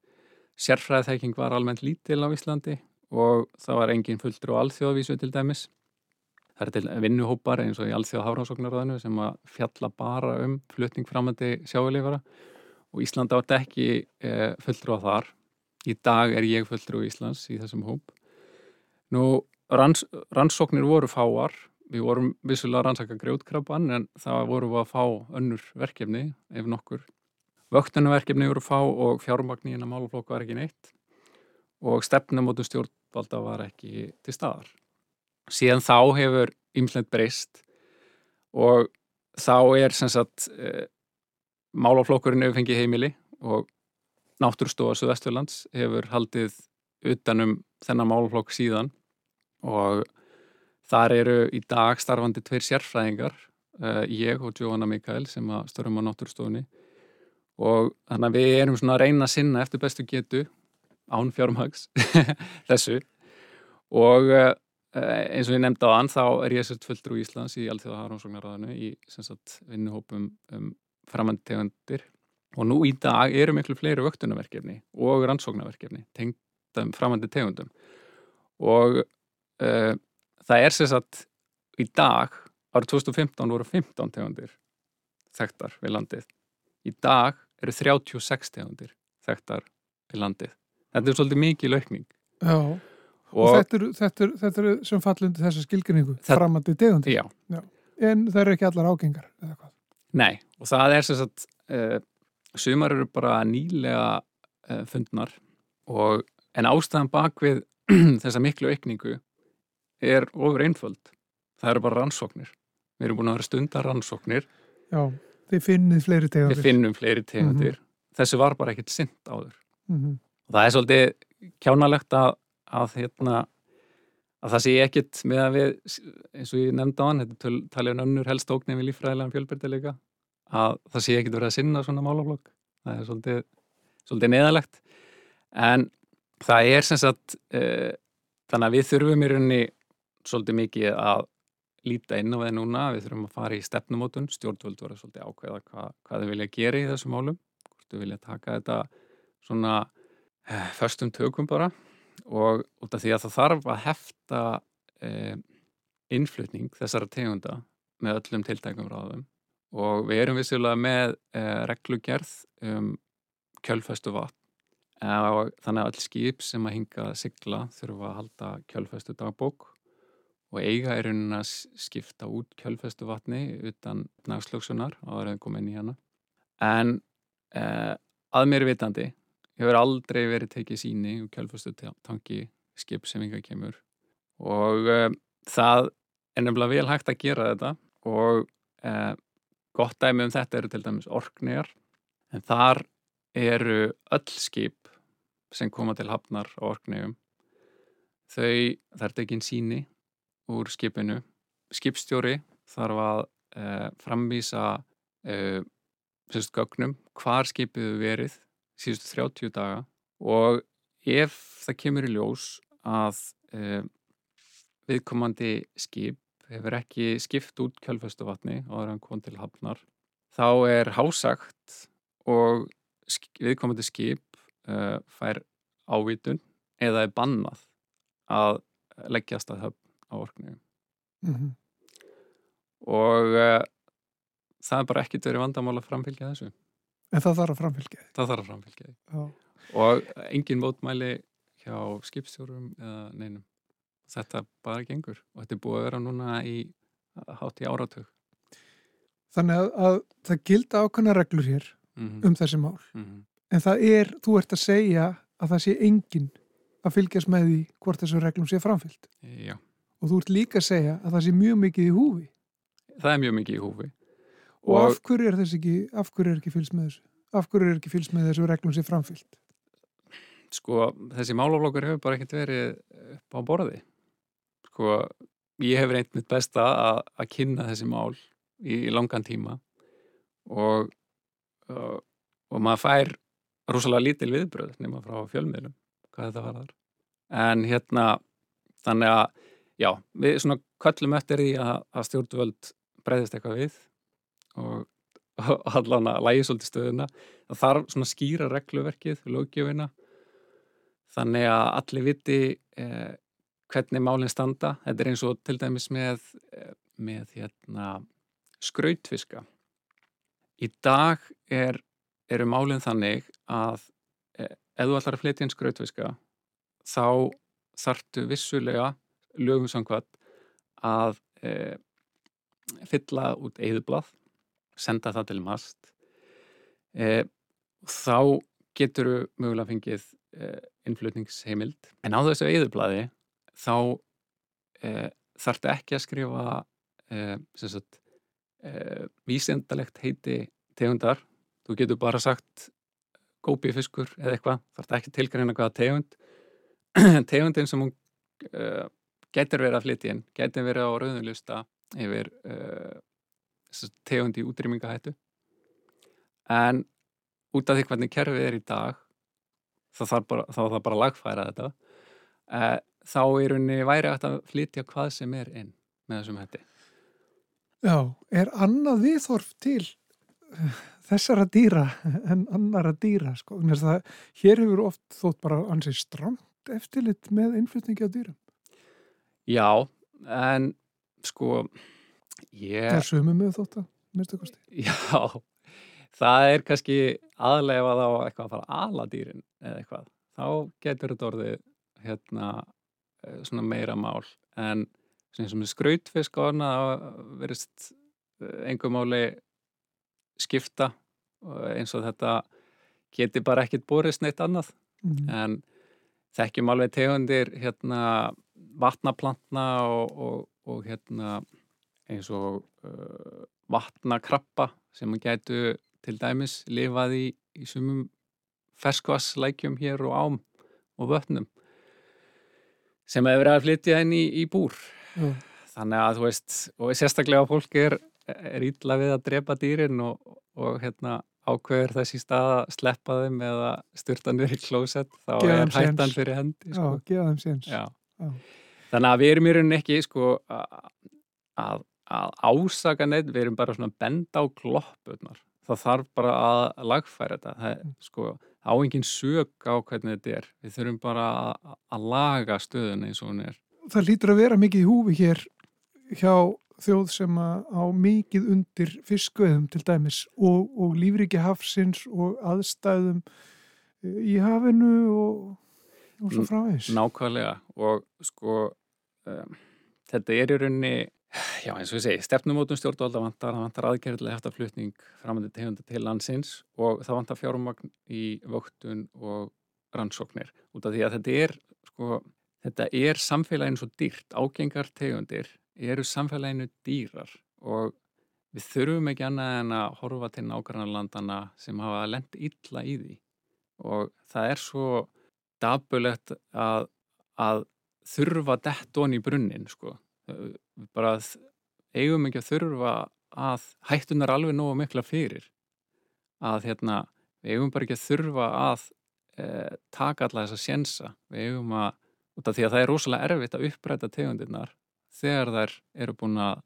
Sérfræðþekking var almennt lítil á Íslandi og það var engin fulltur og alþjóðavísu til dæmis. Það er til vinnuhópar eins og í alþjóða hafrásóknaröðinu sem að fjalla bara um flutning framöndi sjáulífara og Ísland átt ekki e, fulltur á þar. Í dag er ég fulltur á Íslands í þessum hóp. Nú, ranns, rannsóknir voru fáar við vorum vissulega að rannsaka grjótkrabban en það voru við að fá önnur verkefni ef nokkur. Vöktunverkefni voru að fá og fjármagn í eina máluflokk var ekki neitt. Og stefnumótu stjórnvalda var ekki til staðar. Síðan þá hefur ymsleitt breyst. Og þá er sem sagt e, máluflokkurinn auðfengi heimili og Náttúrstofa Suðvesturlands hefur haldið utanum þennan máluflokk síðan. Og Þar eru í dag starfandi tveir sérfræðingar, uh, ég og Jóhanna Mikael sem störum á náttúrstofunni og þannig að við erum svona að reyna að sinna eftir bestu getu án fjármags þessu. Og uh, eins og ég nefndi á þann þá er ég sért fulltrú í Íslands í Alþjóða Haronsóknarraðinu í vinnuhópum um framandi tegundir. Og nú í dag eru miklu fleiri vöktunarverkefni og rannsóknarverkefni tengdum framandi tegundum. Og uh, það er sem sagt í dag, árið 2015 voru 15 tegundir þekktar við landið. Í dag eru 36 tegundir þekktar við landið. Þetta er svolítið mikið laukning. Já, og, og þetta eru er, er, er sem fallundi þessa skilgrinningu framandi tegundir. Já. já. En það eru ekki allar ágengar, eða hvað? Nei, og það er sem sagt, uh, sumar eru bara nýlega uh, fundnar og en ástæðan bak við þessa miklu aukningu er ofur einföld. Það eru bara rannsóknir. Við erum búin að vera stundar rannsóknir. Já, þið finnum fleiri tegundir. Við finnum fleiri tegundir. Mm -hmm. Þessu var bara ekkert synd áður. Mm -hmm. Það er svolítið kjánalegt að, að, hérna, að það sé ekkit með að við, eins og ég nefndi á hann, þetta talið um önnur helst ógnið við lífræðilega fjölbyrdileika, að það sé ekkit verið að sinna svona málaflokk. Það er svolítið, svolítið neðalegt. En það er sem sagt, e, þannig að við þurfum í rauninni svolítið mikið að líta inn á það núna, við þurfum að fara í stefnumótun, stjórnvöld voru svolítið ákveða hvað, hvað þau vilja gera í þessum málum hvort þau vilja taka þetta svona eh, förstum tökum bara. Og út af því að það þarf að hefta eh, innflutning þessara tegunda með öllum tiltækum ráðum. Og við erum vissilega með eh, reglugerð um kjölfestu vatn. Og þannig að öll skip sem að hinga sigla þurfa að halda kjölfestu dagbók og eiga er raunin að skipta út kjölfestu vatni utan nagslöksunar á aðraðin komin í hana. En eh, að mér vitandi hefur aldrei verið tekið síni og kjölfestu tanki skip sem hinga kemur. Og eh, það er nefnilega vel hægt að gera þetta og eh, gott dæmi um þetta eru til dæmis orknir en þar eru öll skip sem koma til hafnar á orknegum þau, það er tekinn síni úr skipinu. Skipstjóri þarf að eh, framvísa eh, sérst gögnum hvar skipið verið síðustu 30 daga. Og ef það kemur í ljós að eh, viðkomandi skip hefur ekki skipt út kjálfestuvatni áður en kom til hafnar þá er hásagt og viðkomandi skip uh, fær ávitun eða er bannað að leggjast að höfn á orkningum mm -hmm. og uh, það er bara ekkit verið vandamál að framfylgja þessu En það þarf að framfylgja því? Það þarf að framfylgja því og engin mótmæli hjá skipstjórum eða neinum þetta bara gengur og þetta er búið að vera núna í hátt í áratug Þannig að, að það gilda ákveðna reglur hér mm -hmm. um þessi mál mm -hmm. en það er, þú ert að segja að það sé enginn að fylgjast með því hvort þessu reglum sé framfyllt Já. Og þú ert líka að segja að það sé mjög mikið í húfi. Það er mjög mikið í húfi. Og, og af hverju er þessi ekki af hverju er ekki fylgst með þessu? Af hverju er ekki fylgst með þessu reglum sé framfyllt? Sko, þessi málaflokkur hefur bara ekkert verið upp á borði. Sko, ég hef reynd mitt besta að, að kynna þessi mál í, í langan tíma. Og, og, og maður fær rosalega lítil viðbröð nema frá fjölmiðlum hvað þetta var þar en hérna, þannig að já, við svona köllum eftir því að, að stjórnvöld breyðist eitthvað við og, og allan að lægi svolítið stöðuna það þarf svona skýra regluverkið lögjöfina þannig að allir viti eh, hvernig málinn standa. Þetta er eins og til dæmis með, eh, með hérna, skrautfiska. Í dag er, eru málinn þannig að eh, ef þú ætlar að flytja inn skrautfiska þá þartu vissulega lögum samkvæmt að e, fylla út eðublað, senda það til mast. E, þá getur þú mögulega fengið e, innflutningsheimild. En á þessu eðublaði þá eh, þarf ekki að skrifa eh, sagt, eh, vísendalegt heiti tegundar þú getur bara sagt gópifiskur eða eitthvað þarf ekki tilgræna hvaða tegund tegundin sem hún uh, getur verið að flytja inn getur verið á rauðunlusta yfir uh, tegund í útrýmingahættu en út af því hvernig kerfið er í dag þá þarf bara, þá þarf bara að lagfæra þetta uh, þá er henni væri hægt að flytja hvað sem er inn með þessum hætti. Já, er annað viðhorf til eh, þessara dýra en annara dýra sko? Það, hér hefur oft þótt bara ansið stramt eftirlit með innflytningi á dýrum. Já, en sko ég... Það er sömu með þótt að mérstu kosti. Já, það er kannski aðlega þá eitthvað að fara ala dýrin eða eitthvað. Þá getur þetta orðið hérna Eh, svona meira mál en sem er skrautfisk og annað verist engum eh, máli skipta eins og þetta geti bara ekkit borist neitt annað mm -hmm. en þekkjum alveg tegundir hérna vatnaplantna og, og, og hérna eins og uh, vatnakrappa sem að gætu til dæmis lifað í, í sumum ferskvasslækjum hér og ám og vötnum sem hefur að flytja inn í, í búr mm. þannig að þú veist og sérstaklega fólk er, er ítla við að drepa dýrin og, og hérna ákveður þessi stað að sleppa þeim eða styrta nýri klósett þá Geða er hættan fyrir hendi sko. Já, Já. Þannig að við erum í rauninni ekki sko, að, að ásaka neitt, við erum bara svona benda á gloppunar það þarf bara að lagfæra þetta. Það, er, sko, á engin sög á hvernig þetta er. Við þurfum bara að, að laga stöðuna eins og hún er. Það lítur að vera mikið í húfi hér hjá þjóð sem á mikið undir fiskveðum til dæmis og, og lífriki hafsins og aðstæðum eh, í hafinu og, og svo frávegs. Nákvæmlega. Og sko um, þetta er í rauninni, já eins og ég segi, stefnumótum stjórnvalda vantar, það vantar aðgerðilega eftir flutning framöndi tegunda til landsins og það vantar fjármagn í vöktun og rannsóknir. Út af því að þetta er sko, þetta er samfélagin svo dýrt, ágengar tegundir eru samfélaginu dýrar og við þurfum ekki annað en að horfa til nákvæmlandana sem hafa lend illa í því. Og það er svo dabulegt að, að þurfa dett onni í brunnin sko. bara eigum ekki að þurfa að hættunar alveg nógu mikla fyrir. Að hérna, við eigum bara ekki að þurfa að e, taka alla þessa sjensa. Við eigum að, því að það er rosalega erfitt að uppræta tegundirnar þegar þær eru búin að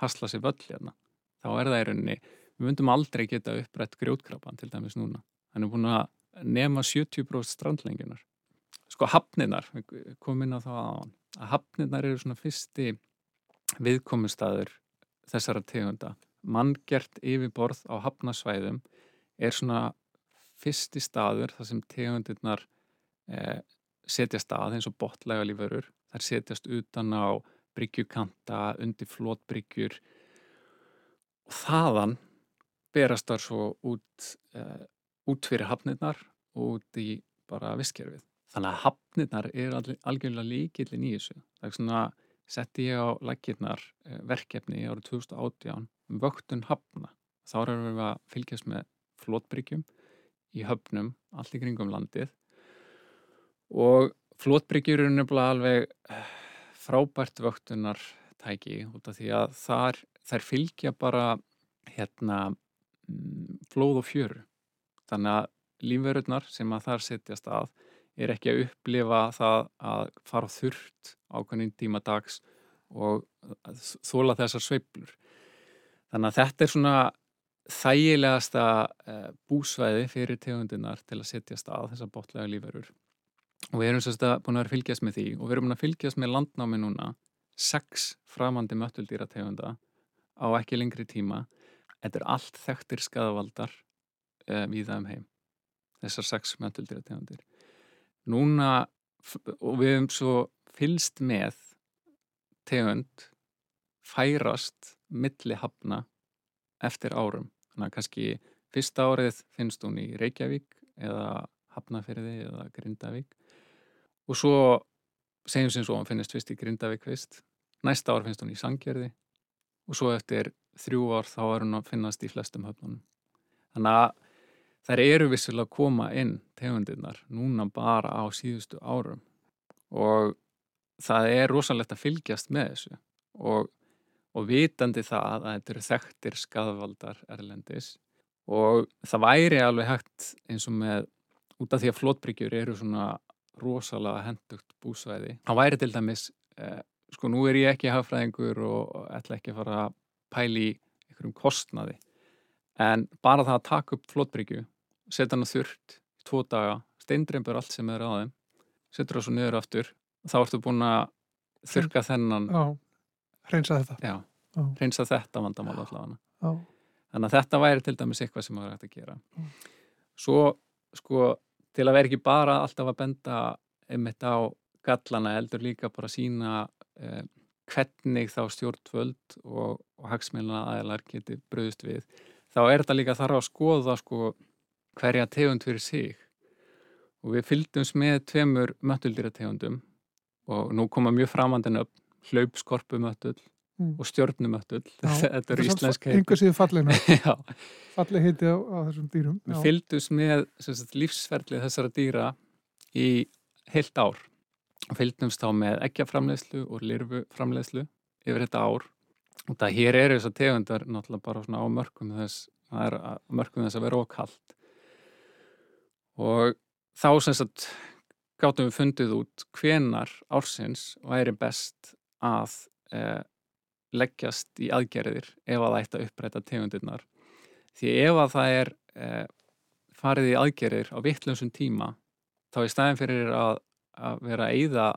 hasla sér völl hérna þá er það í rauninni, við myndum aldrei geta upprætt grjótkrapan til dæmis núna. Hann er búin að nema 70% strandlenginar sko hafninar, inn á það aðan að hafninar eru svona fyrsti viðkomustæður þessara tegunda. Manngert yfirborð á hafnasvæðum er svona fyrsti staður þar sem tegundirnar eh, setja stað eins og botlega lífurur þar setjast utan á bryggjukanta, undir flótbryggjur og þaðan berast þar svo út, uh, út fyrir hafnirnar og út í bara visskerfið. Þannig að hafnirnar er algjörlega líkillin í þessu. Það er svona, setti ég á lakirnar eh, verkefni árið 2018 um vöktun hafna. Þá erum við að fylgjast með flótbryggjum í höfnum, allt í kringum landið og flótbryggjur eru nefnilega alveg frábært vöktunar tæki út af því að þar, þær fylgja bara hérna mm, flóð og fjöru þannig að lífverðurnar sem að þar setjast að er ekki að upplifa það að fara þurft ákveðin tíma dags og þóla þessar sveiblur þannig að þetta er svona þægilegasta eh, búsvæði fyrir tegundunar til að setjast að þessar botlega lífverður og við erum sérst búin að fylgjast með því og við erum búin að fylgjast með landnámi núna sex framandi möttuldýrategunda á ekki lengri tíma. Þetta er allt þekktir skadavaldar við það um heim þessar sex möttuldýrategundir núna og við hefum svo fylst með tegund færast milli hafna eftir árum. Þannig að kannski fyrsta árið finnst hún í Reykjavík eða Hafnafyrði eða Grindavík. Og svo segjum sem svo hann finnist fyrst í Grindavík fyrst. Næsta ár finnst hún í Sangjerði og svo eftir þrjú ár þá er hún að finnast í flestum höfnunum. Þannig að þær eru vissilega að koma inn tegundirnar núna bara á síðustu árum. Og það er rosalegt að fylgjast með þessu. Og, og vitandi það að þetta eru þekktir skadvaldar erlendis. Og það væri alveg hægt eins og með út af því að flótbryggjur eru svona rosalega hendugt búsvæði. Það væri til dæmis, eh, sko nú er ég ekki hafðfræðingur og ætla ekki að fara að pæli í einhverjum kostnaði. En bara það að taka upp flótbryggju, setja hann að þurft í tvo daga, steindreymur allt sem er á þeim, setur það svo niður aftur þá ertu búin að þurka þennan Já, reynsa þetta. Já, reynsa þetta vandamál allavega. Þannig að þetta væri til dæmis eitthvað sem það er hægt að gera. Svo, sko til að vera ekki bara alltaf að benda einmitt á gallana heldur líka bara sína eh, hvernig þá stjórnvöld og, og hagsmilna aðeinar geti bröðust við þá er þetta líka þarf að skoða sko hverja tegund fyrir sig. Og við fylgdums með tveimur möttuldýrategundum og nú koma mjög framandin upp hlaupskorpumöttull mm. og stjórnumöttull þetta eru íslensk heiti einhver síðu fallinu falli heiti á, á þessum dýrum við fylgdums með sagt, lífsferðlið þessara dýra í heilt ár. Og fylgdumst þá með eggjaframlegslu og lirfuframlegslu yfir þetta ár. Og það hér eru þess að tegundar náttúrulega bara á mörgum þess er mörgum þess að vera okkallt og þá sem sagt gáttum við fundið út hvenar ársins væri best að eh, leggjast í aðgerðir ef að það ætti að uppræta tegundirnar því ef að það er eh, farið í aðgerir á vittlömsum tíma þá er stæðin fyrir að, að vera að eyða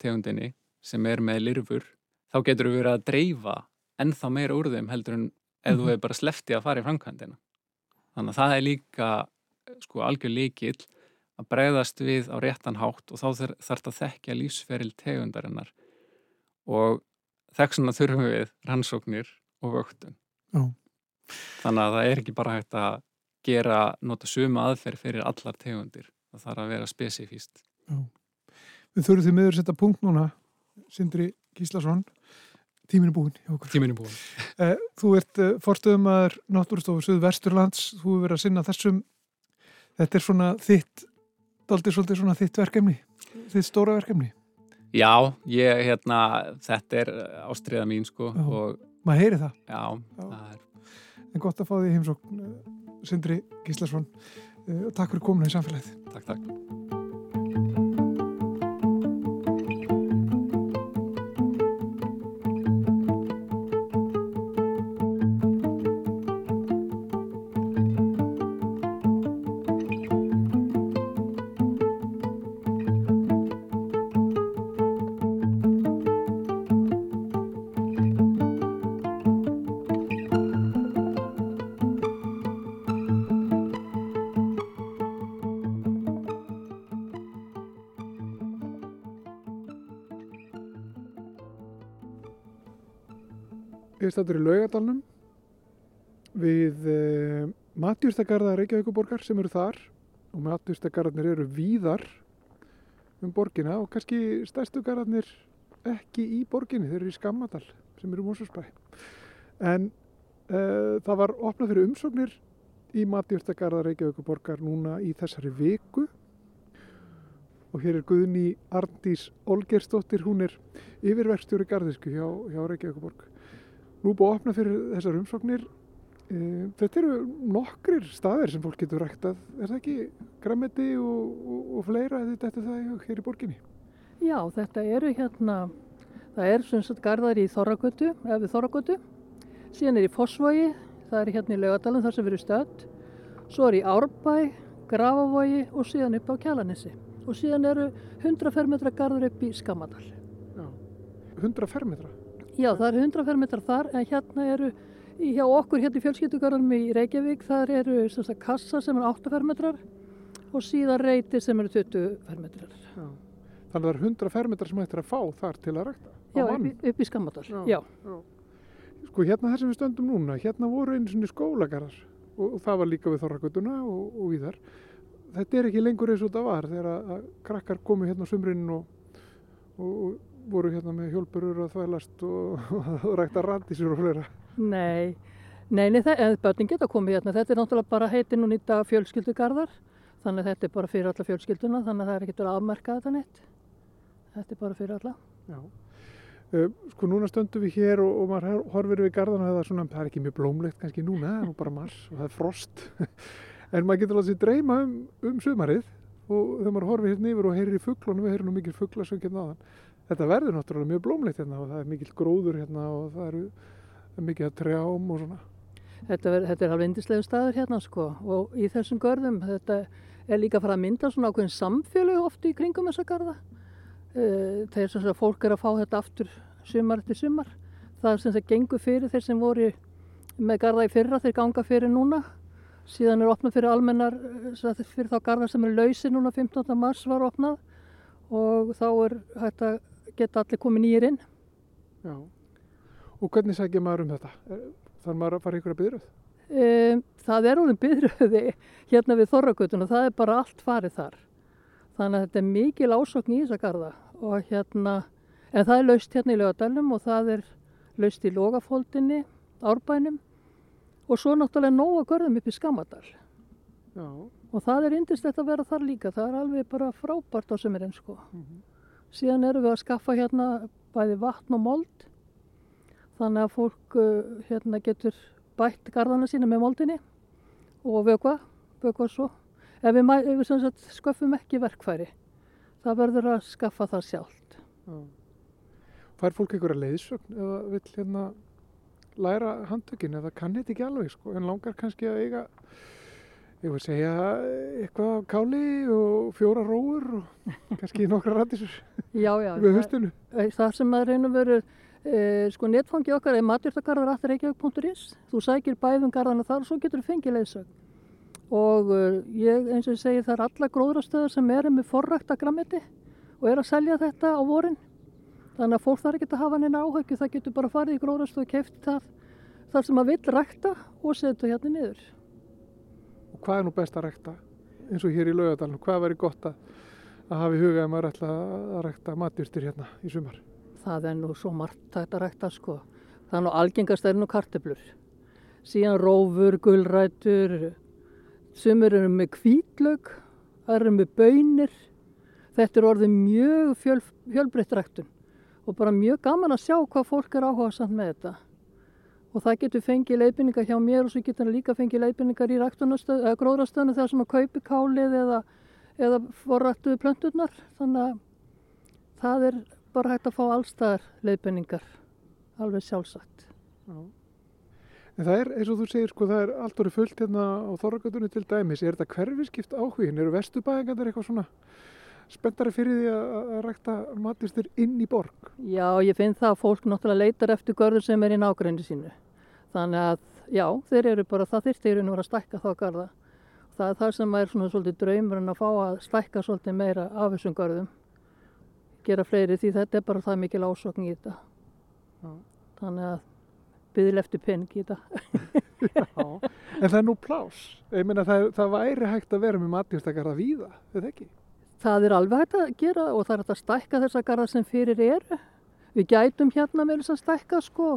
tegundinni sem er með lirfur þá getur við verið að dreifa ennþá meira úr þeim heldur en ef þú Mhm. hefur bara sleftið að fara í framkvæmdina þannig að það er líka sko algjör líkil að bregðast við á réttan hátt og þá þarf þetta að þekkja lífsferil tegundarinnar. Og þessuna þurfum við rannsóknir og vöktun. Já. þannig að það er ekki bara hægt að gera, nota sömu aðferð fyrir allar tegundir. Það þarf að vera spesifíst Við þurfum því miður að setja punkt núna Sindri Gíslason. Tíminu búin hjá okkur. tíminu búin Eh, Þú ert uh, forstöðumæður Náttúrstofu Suð Vesturlands, þú hefur verið að sinna þessum þetta er svona þitt daldi svolítið svona þitt verkefni þitt stóra verkefni, Já, ég, hérna, þetta er ástriða mín sko maður heyri það. Já, Já. það er en gott að fá því heimsókn uh, Sindri Gíslason. Uh, og takk fyrir komuna í samfélagið. Takk, takk stættur í laugadalnum við uh, matjúrstakarða Reykjavíkuborgar sem eru þar og matjúrstakarðarnir eru víðar um borgina og kannski stærstu garðarnir ekki í borginni, þeir eru í Skammadal sem eru Mósusbæ. En uh, það var opnað fyrir umsóknir í matjúrstakarða Reykjavíkuborgar núna í þessari viku og hér er Guðni Arndís Olgersdóttir, hún er yfirverkstjóri garðisku hjá, hjá Reykjavíkuborg. Nú búið að opna fyrir þessar umsóknir. Eh, Þetta eru nokkrir staðir sem fólk getur ræktað. Er það ekki græmeti og, og, og fleira eða þetta það hér í borginni? Já, þetta eru hérna, það er sem sagt garðar í Þorragötu, eða við Þorragötu, síðan er í Fossvogi, það er hérna í Laugadalum þar sem við erum stödd, svo er í Árbæ, Grafavogi og síðan upp á Kjalanissi. Og síðan eru 100 fermetra garður upp í Skammadal. Já. 100 fermetra? Já, það eru 100 fermetrar þar, en hérna eru, hjá okkur hérna í fjölskyldugarðanum í Reykjavík, þar eru sagt kassa sem eru 8 fermetrar og síðan reyti sem eru 20 fermetrar. Já. Þannig að það eru 100 fermetra sem hættir að fá þar til að rækta? Já, upp í, upp í Skammadal, Já. já. Sko hérna þar sem við stöndum núna, hérna voru einu svona skólagarðar og, og það var líka við Þorrakvötuna og, og víðar. Þetta er ekki lengur eins og þetta var þegar að, krakkar komu hérna á sumrin og, og, og voru hérna með hjólburur að þvælast og, og rækta randísur og fleira. Nei, nei, nei það, en börnin geta komið hérna. Þetta er náttúrulega bara heitin og nýta fjölskyldugarðar. Þannig að þetta er bara fyrir alla fjölskylduna, þannig að það er ekkert að afmerka þetta neitt. Þetta er bara fyrir alla. Já. Uh, sko núna stöndum við hér og, og maður horfir við garðan og það er svona, það er ekki mjög blómlegt kannski núna, það er nú bara mars og það er frost. en maður getur látið sér dreyma um, um sumarið og þegar maður horfir hérna yfir og heyrir í fugglunum, við heyrir nú mikil fugglasöng hérna áðan. Þetta verður náttúrulega mjög blómlegt hérna og það er mikil gróður hérna og það eru það er mikið að trjám og svona. Þetta, ver, þetta er alveg indislegu staður hérna sko og í þessum görðum þetta er líka að fara að mynda svona ákveðin samfélög oft í kringum þessa garða. Eh, Þeir sem sagt fólk er að fá þetta aftur sumar eftir sumar. Það er sem sagt gengur fyrir þeir sem voru með garða í fyrra, þeir ganga fyrir núna. Síðan er opnað fyrir almennar, eh, fyrir þá garða sem eru lausir núna 15. mars var opnað og þá er hægt að geta allir komið nýjir inn. Já. Og hvernig sækja maður um þetta? Er- Þarf maður að fara ykkur að byrjuð? Um, það er orðin byðröði hérna við Þorragötun og það er bara allt farið þar. Þannig að þetta er mikil ásokn í þessa garða og hérna, en það er laust hérna í lögadalum og það er laust í logafóldinni, árbænum og svo náttúrulega nóga görðum upp í Skammadal. Já. Og það er indislegt að vera þar líka, það er alveg bara frábært á sömurinn sko. Mhm. Síðan erum við að skaffa hérna bæði vatn og mold, þannig að fólk uh, hérna getur bætt garðana sína með moldinni og vökva, vökva svo. Ef við, við sagt sköffum ekki verkfæri, það verður að skaffa það sjálft. Já. Fær fólk einhverja leiðsögn eða vill hérna læra handtökin eða kann þetta ekki alveg sko en langar kannski að eiga ég vil segja eitthvað af káli og fjóra róur og kannski nokkra já. við höstinu. Það, sem að reyna veru, e, sko netfangi okkar er reykjavík.is. Þú sækir bæðum garðana þar og svo getur þú fengið leysögn. Og uh, ég, eins og ég segi, það er alla gróðrastöðar sem eru með forrækta grammiti og er að selja þetta á vorin. Þannig að fólk þarf ekki að hafa neina áhugju, það getur bara farið í gróðrastöðu og keft það þar sem að vill rækta og setja hérna niður. Hvað er nú best að rækta eins og hér í laugadalunum? Hvað væri gott að, að hafa í huga ef maður ætla að rækta matjúrstir hérna í sumar? Það er nú svo margt að rækta sko. Það er nú algengast er nú karteblur. Síðan rófur, gulrætur, sumur eru með kvítlaug, það eru með bönir. Þetta er orðið mjög fjöl, fjölbreytt ræktun og bara mjög gaman að sjá hvað fólk er áhuga samt með þetta. Og það getur fengið leifinningar hjá mér og svo getur það líka fengið leifinningar í gróðrastöðinu þegar sem að kaupi kálið eða, eða forrættuðu plönturnar. Þannig að það er bara hægt að fá allstaðar leifinningar, alveg sjálfsagt. Já. En það er, eins og þú segir, sko, það er allt orðið fullt hérna á Þorragötunni til dæmis. Er þetta hverfiskipt áhugin? Eru vestubæðingarnir eitthvað svona spenntari fyrir því að, að rækta matistur inn í borg? Já, ég finn það að fólk náttúrulega leitar eftir görður sem er í nágræni sínu. Þannig að, já, þeir eru bara, það þyrfti eru nú að stækka þá garða. Það er það sem er svona svolítið draumurinn að fá að stækka svolítið meira af þessum görðum. Gera fleiri því þetta er bara það mikil ásokn í þetta. Já. Þannig að byggðil eftir penning í þetta. Já, en það er nú plás. Ég meina það, það væri hægt að vera með matjúrstakarða víða, þetta ekki? Það er alveg hægt að gera og það er hægt að stækka þessa garða sem fyrir eru. Við gætum hérna með þess að stækka sko.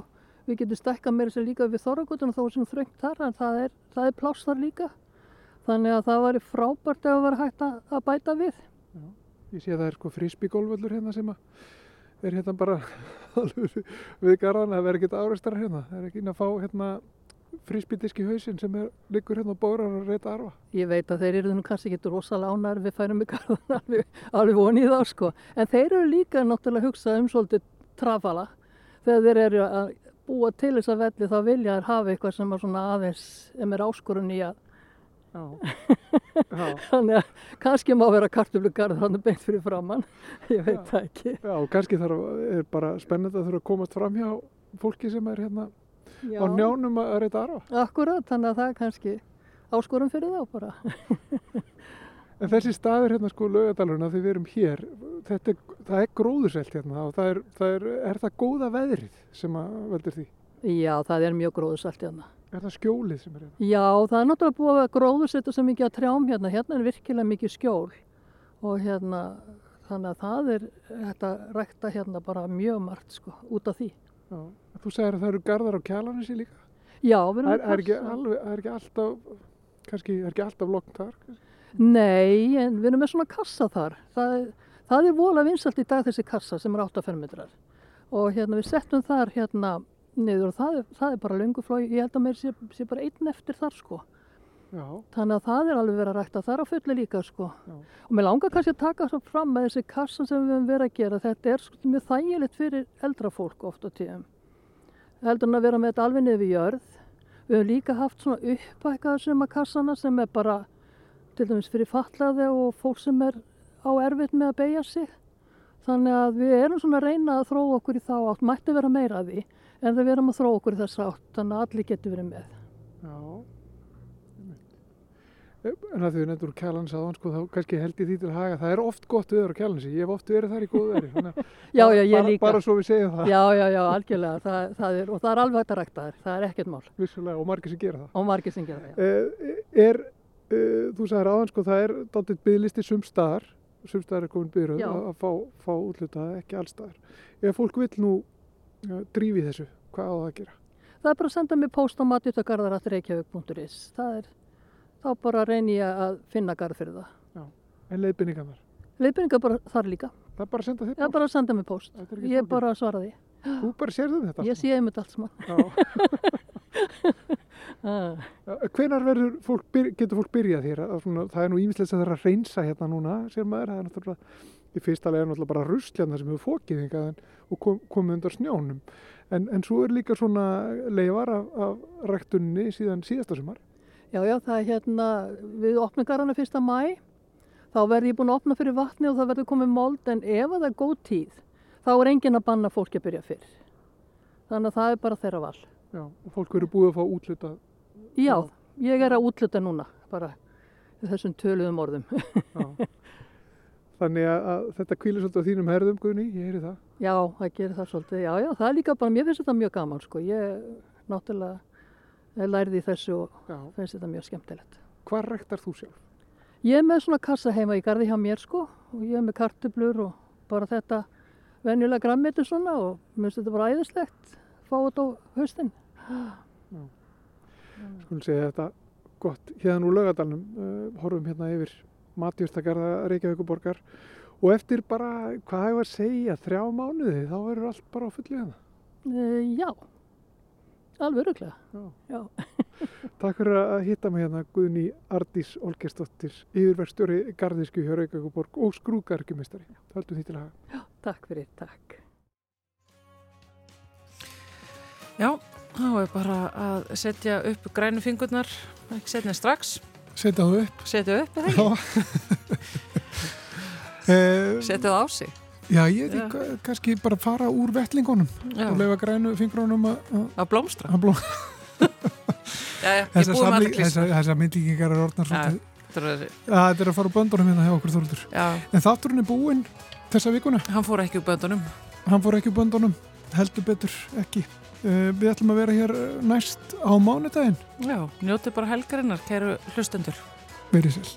Við getum stækka með þess að líka við þorragutunum þó sem þröngt þar en það er, það er pláss þar líka. Þannig að það væri frábært það var hægt að, að bæta við. Já, ég sé að það er sko frísbygólvöllur hérna sem að er hérna bara við garðan að vera ekkert áreistar hérna. Það er ekki inn að fá hérna frísbydiski hausinn sem er liggur hérna og bórar að reyta arfa. Ég veit að þeir eru nú kannski ekki rosalega ánar við færum í garðan alveg, alveg vonið þá sko. En þeir eru líka náttúrulega hugsað um svolítið trafala. Þegar þeir eru að búa til þessa velli þá vilja þeir hafa eitthvað sem er svona aðeins, em er áskorun í að Já. Já. Þannig að kannski má vera kartuflugarður hann beint fyrir framann, ég veit Já. það ekki. Já, og kannski þarf, er bara spennandi að þurfa að komast fram hjá fólki sem er hérna á njánum að reyta arfa. Akkurat, þannig að það er kannski áskorun fyrir þá bara. En þessi staður hérna sko laugadalurinn að því við erum hér, þetta það er gróðuselt hérna og það er, það er, er það góða veðrið sem að veldur því? Já, það er mjög gróðusalt hérna. Er það skjólið sem er hérna? Já, það er náttúrulega búið að gróðusetja svo mikið að trjám hérna. Hérna er virkilega mikið skjól og hérna, þannig að það er þetta rækta hérna bara mjög margt sko, út af því. Já. Þú segir að það eru garðar á kjalanissi líka? Já, við erum Það er, að ekki passa. alveg, það er ekki alltaf, kannski, er ekki alltaf lokn þar? Nei, en við erum með svona kassa þar. Það, það er vola vinsalt í dag þessi kassa sem er 8 fermetrar. Og hérna við settum þar hérna niður og það er, það er bara lönguflói. Ég held að mér sé, sé bara einn eftir þar sko. Já, Þannig að það er alveg verið að rækta þar á fulli líka sko. Já. Og mér langar kannski að taka svo fram með þessi kassa sem við höfum verið að gera. Þetta er sko mjög þægilegt fyrir eldra fólk oft á tíðum. Heldur en að vera með þetta alveg niður við jörð. Við höfum líka haft svona uppækkaður sem að kassana sem er bara til dæmis fyrir fatlaði og fólk sem er á erfitt með að beigja sig. Þannig að við erum svona að reyna að þróa okkur í þá átt, mætti vera meira að því, en við erum að þróa okkur í þess átt, þannig að allir getur verið með. já. En að því við nefndur kjalanins aðan, sko, þá kannski held ég því til að haga. Það er oft gott viður á kjalansi. Ég hef oft verið þar í góðu veri. Já, já, ég bara, líka. Bara svo við segjum það, Já, já, já, algjörlega, það, það er, og það er alveg hægt að rækta þær, það er ekkert mál, vissulega, og margir sem gera það. og margir sem gera það. já. Uh, er, uh, þú sagðir aðan, sko, það er dálítið byggðlisti sumstaðar. Sumstaðar er komin byrjuð að fá, fá útlutað, ekki allstaðar. Ef fólk vill nú uh, drífi þessu, hvað á það að gera? Það er bara að senda mér post á matjutagarðar.reykjavík.is, það er, þá bara reyni ég að finna garð fyrir það. En leiðbynningarnar, Leiðbyrningar bara þar líka, það er bara að senda þig það er bara að senda mér post, Þetta er ég flókið. bara svara því, Þú bara sérðu þetta ég sé einmitt allt saman. Já. Ah. Hvenar fólk, getur fólk byrjað? Að Svona, það er nú ímislegt sem það er að reynsa hérna núna, sér maður, það er náttúrulega, í fyrsta lega er náttúrulega bara rusl hérna sem hefur fókið hingað en- og kom, komið undan snjónum. En, en svo er líka svona leifar af, af ræktunni síðan síðasta sumar. Já, já, það er hérna, við opnum garana fyrsta mæ, þá verður ég búin að opna fyrir vatni og það verður komið mold, en ef það er góð tíð, þá er engin að banna fólki að byrja fyrr. Þannig að það er bara þeirra val. Já, og fólk verður búið að fá útluta. Já, ég er að útluta núna, bara þessum töluðum orðum. Já. Þannig að, þetta kvílir svolítið á þínum herðum, Guðni, ég heyri það. Já, það gerir það svolítið. Já, já, það er líka bara, mér finnst þetta mjög gaman, sko. Ég náttúrulega lærði þessu og Já. finnst þetta mjög skemmtilegt. Hvað rektar þú sjálf? Ég er með svona kassa heima í garði hjá mér, sko, og ég er með kartublur og bara þetta venjulega grammiti svona og mér finnst þetta bara æðislegt, fá þetta á haustin. Skulum segja þetta gott hérna úr laugadalnum, uh, horfum hérna yfir matjúrstakarða Reykjavíkuborgar og eftir bara, hvað hefur að segja, þrjá mánuði, þá verður allt bara á fullu hérna. Uh, já, alveg öruglega. Já. Já. Takk fyrir að hitta mig hérna Guðni Ardís Olgersdóttir, yfirverkstjóri Garðisku hjá Reykjavíkuborg og skrúgarkjumistari. Höldum því til að hafa. Takk fyrir, takk. Já, þá er bara að setja upp grænu fingurnar, ekki setja strax, Setja þú upp. setja upp eða ekki, Eh, setja það á sig. Já, ég er kannski bara fara úr vettlingunum og lefa grænu fingrónum að- að að blómstra. að ég Þessar, myndlíkingar er orðnar svolítið. Þetta er- að fara úr böndunum hérna hjá okkur þóruldur. Já, En þátturinn er búinn þessa vikuna. hann fór ekki úr böndunum. Hann fór ekki úr böndunum, heldur betur ekki. Uh, við ætlum að vera hér eh, næst á mánudaginn. Já, njótið bara helgarinnar, kæru hlustendur. Verið sér.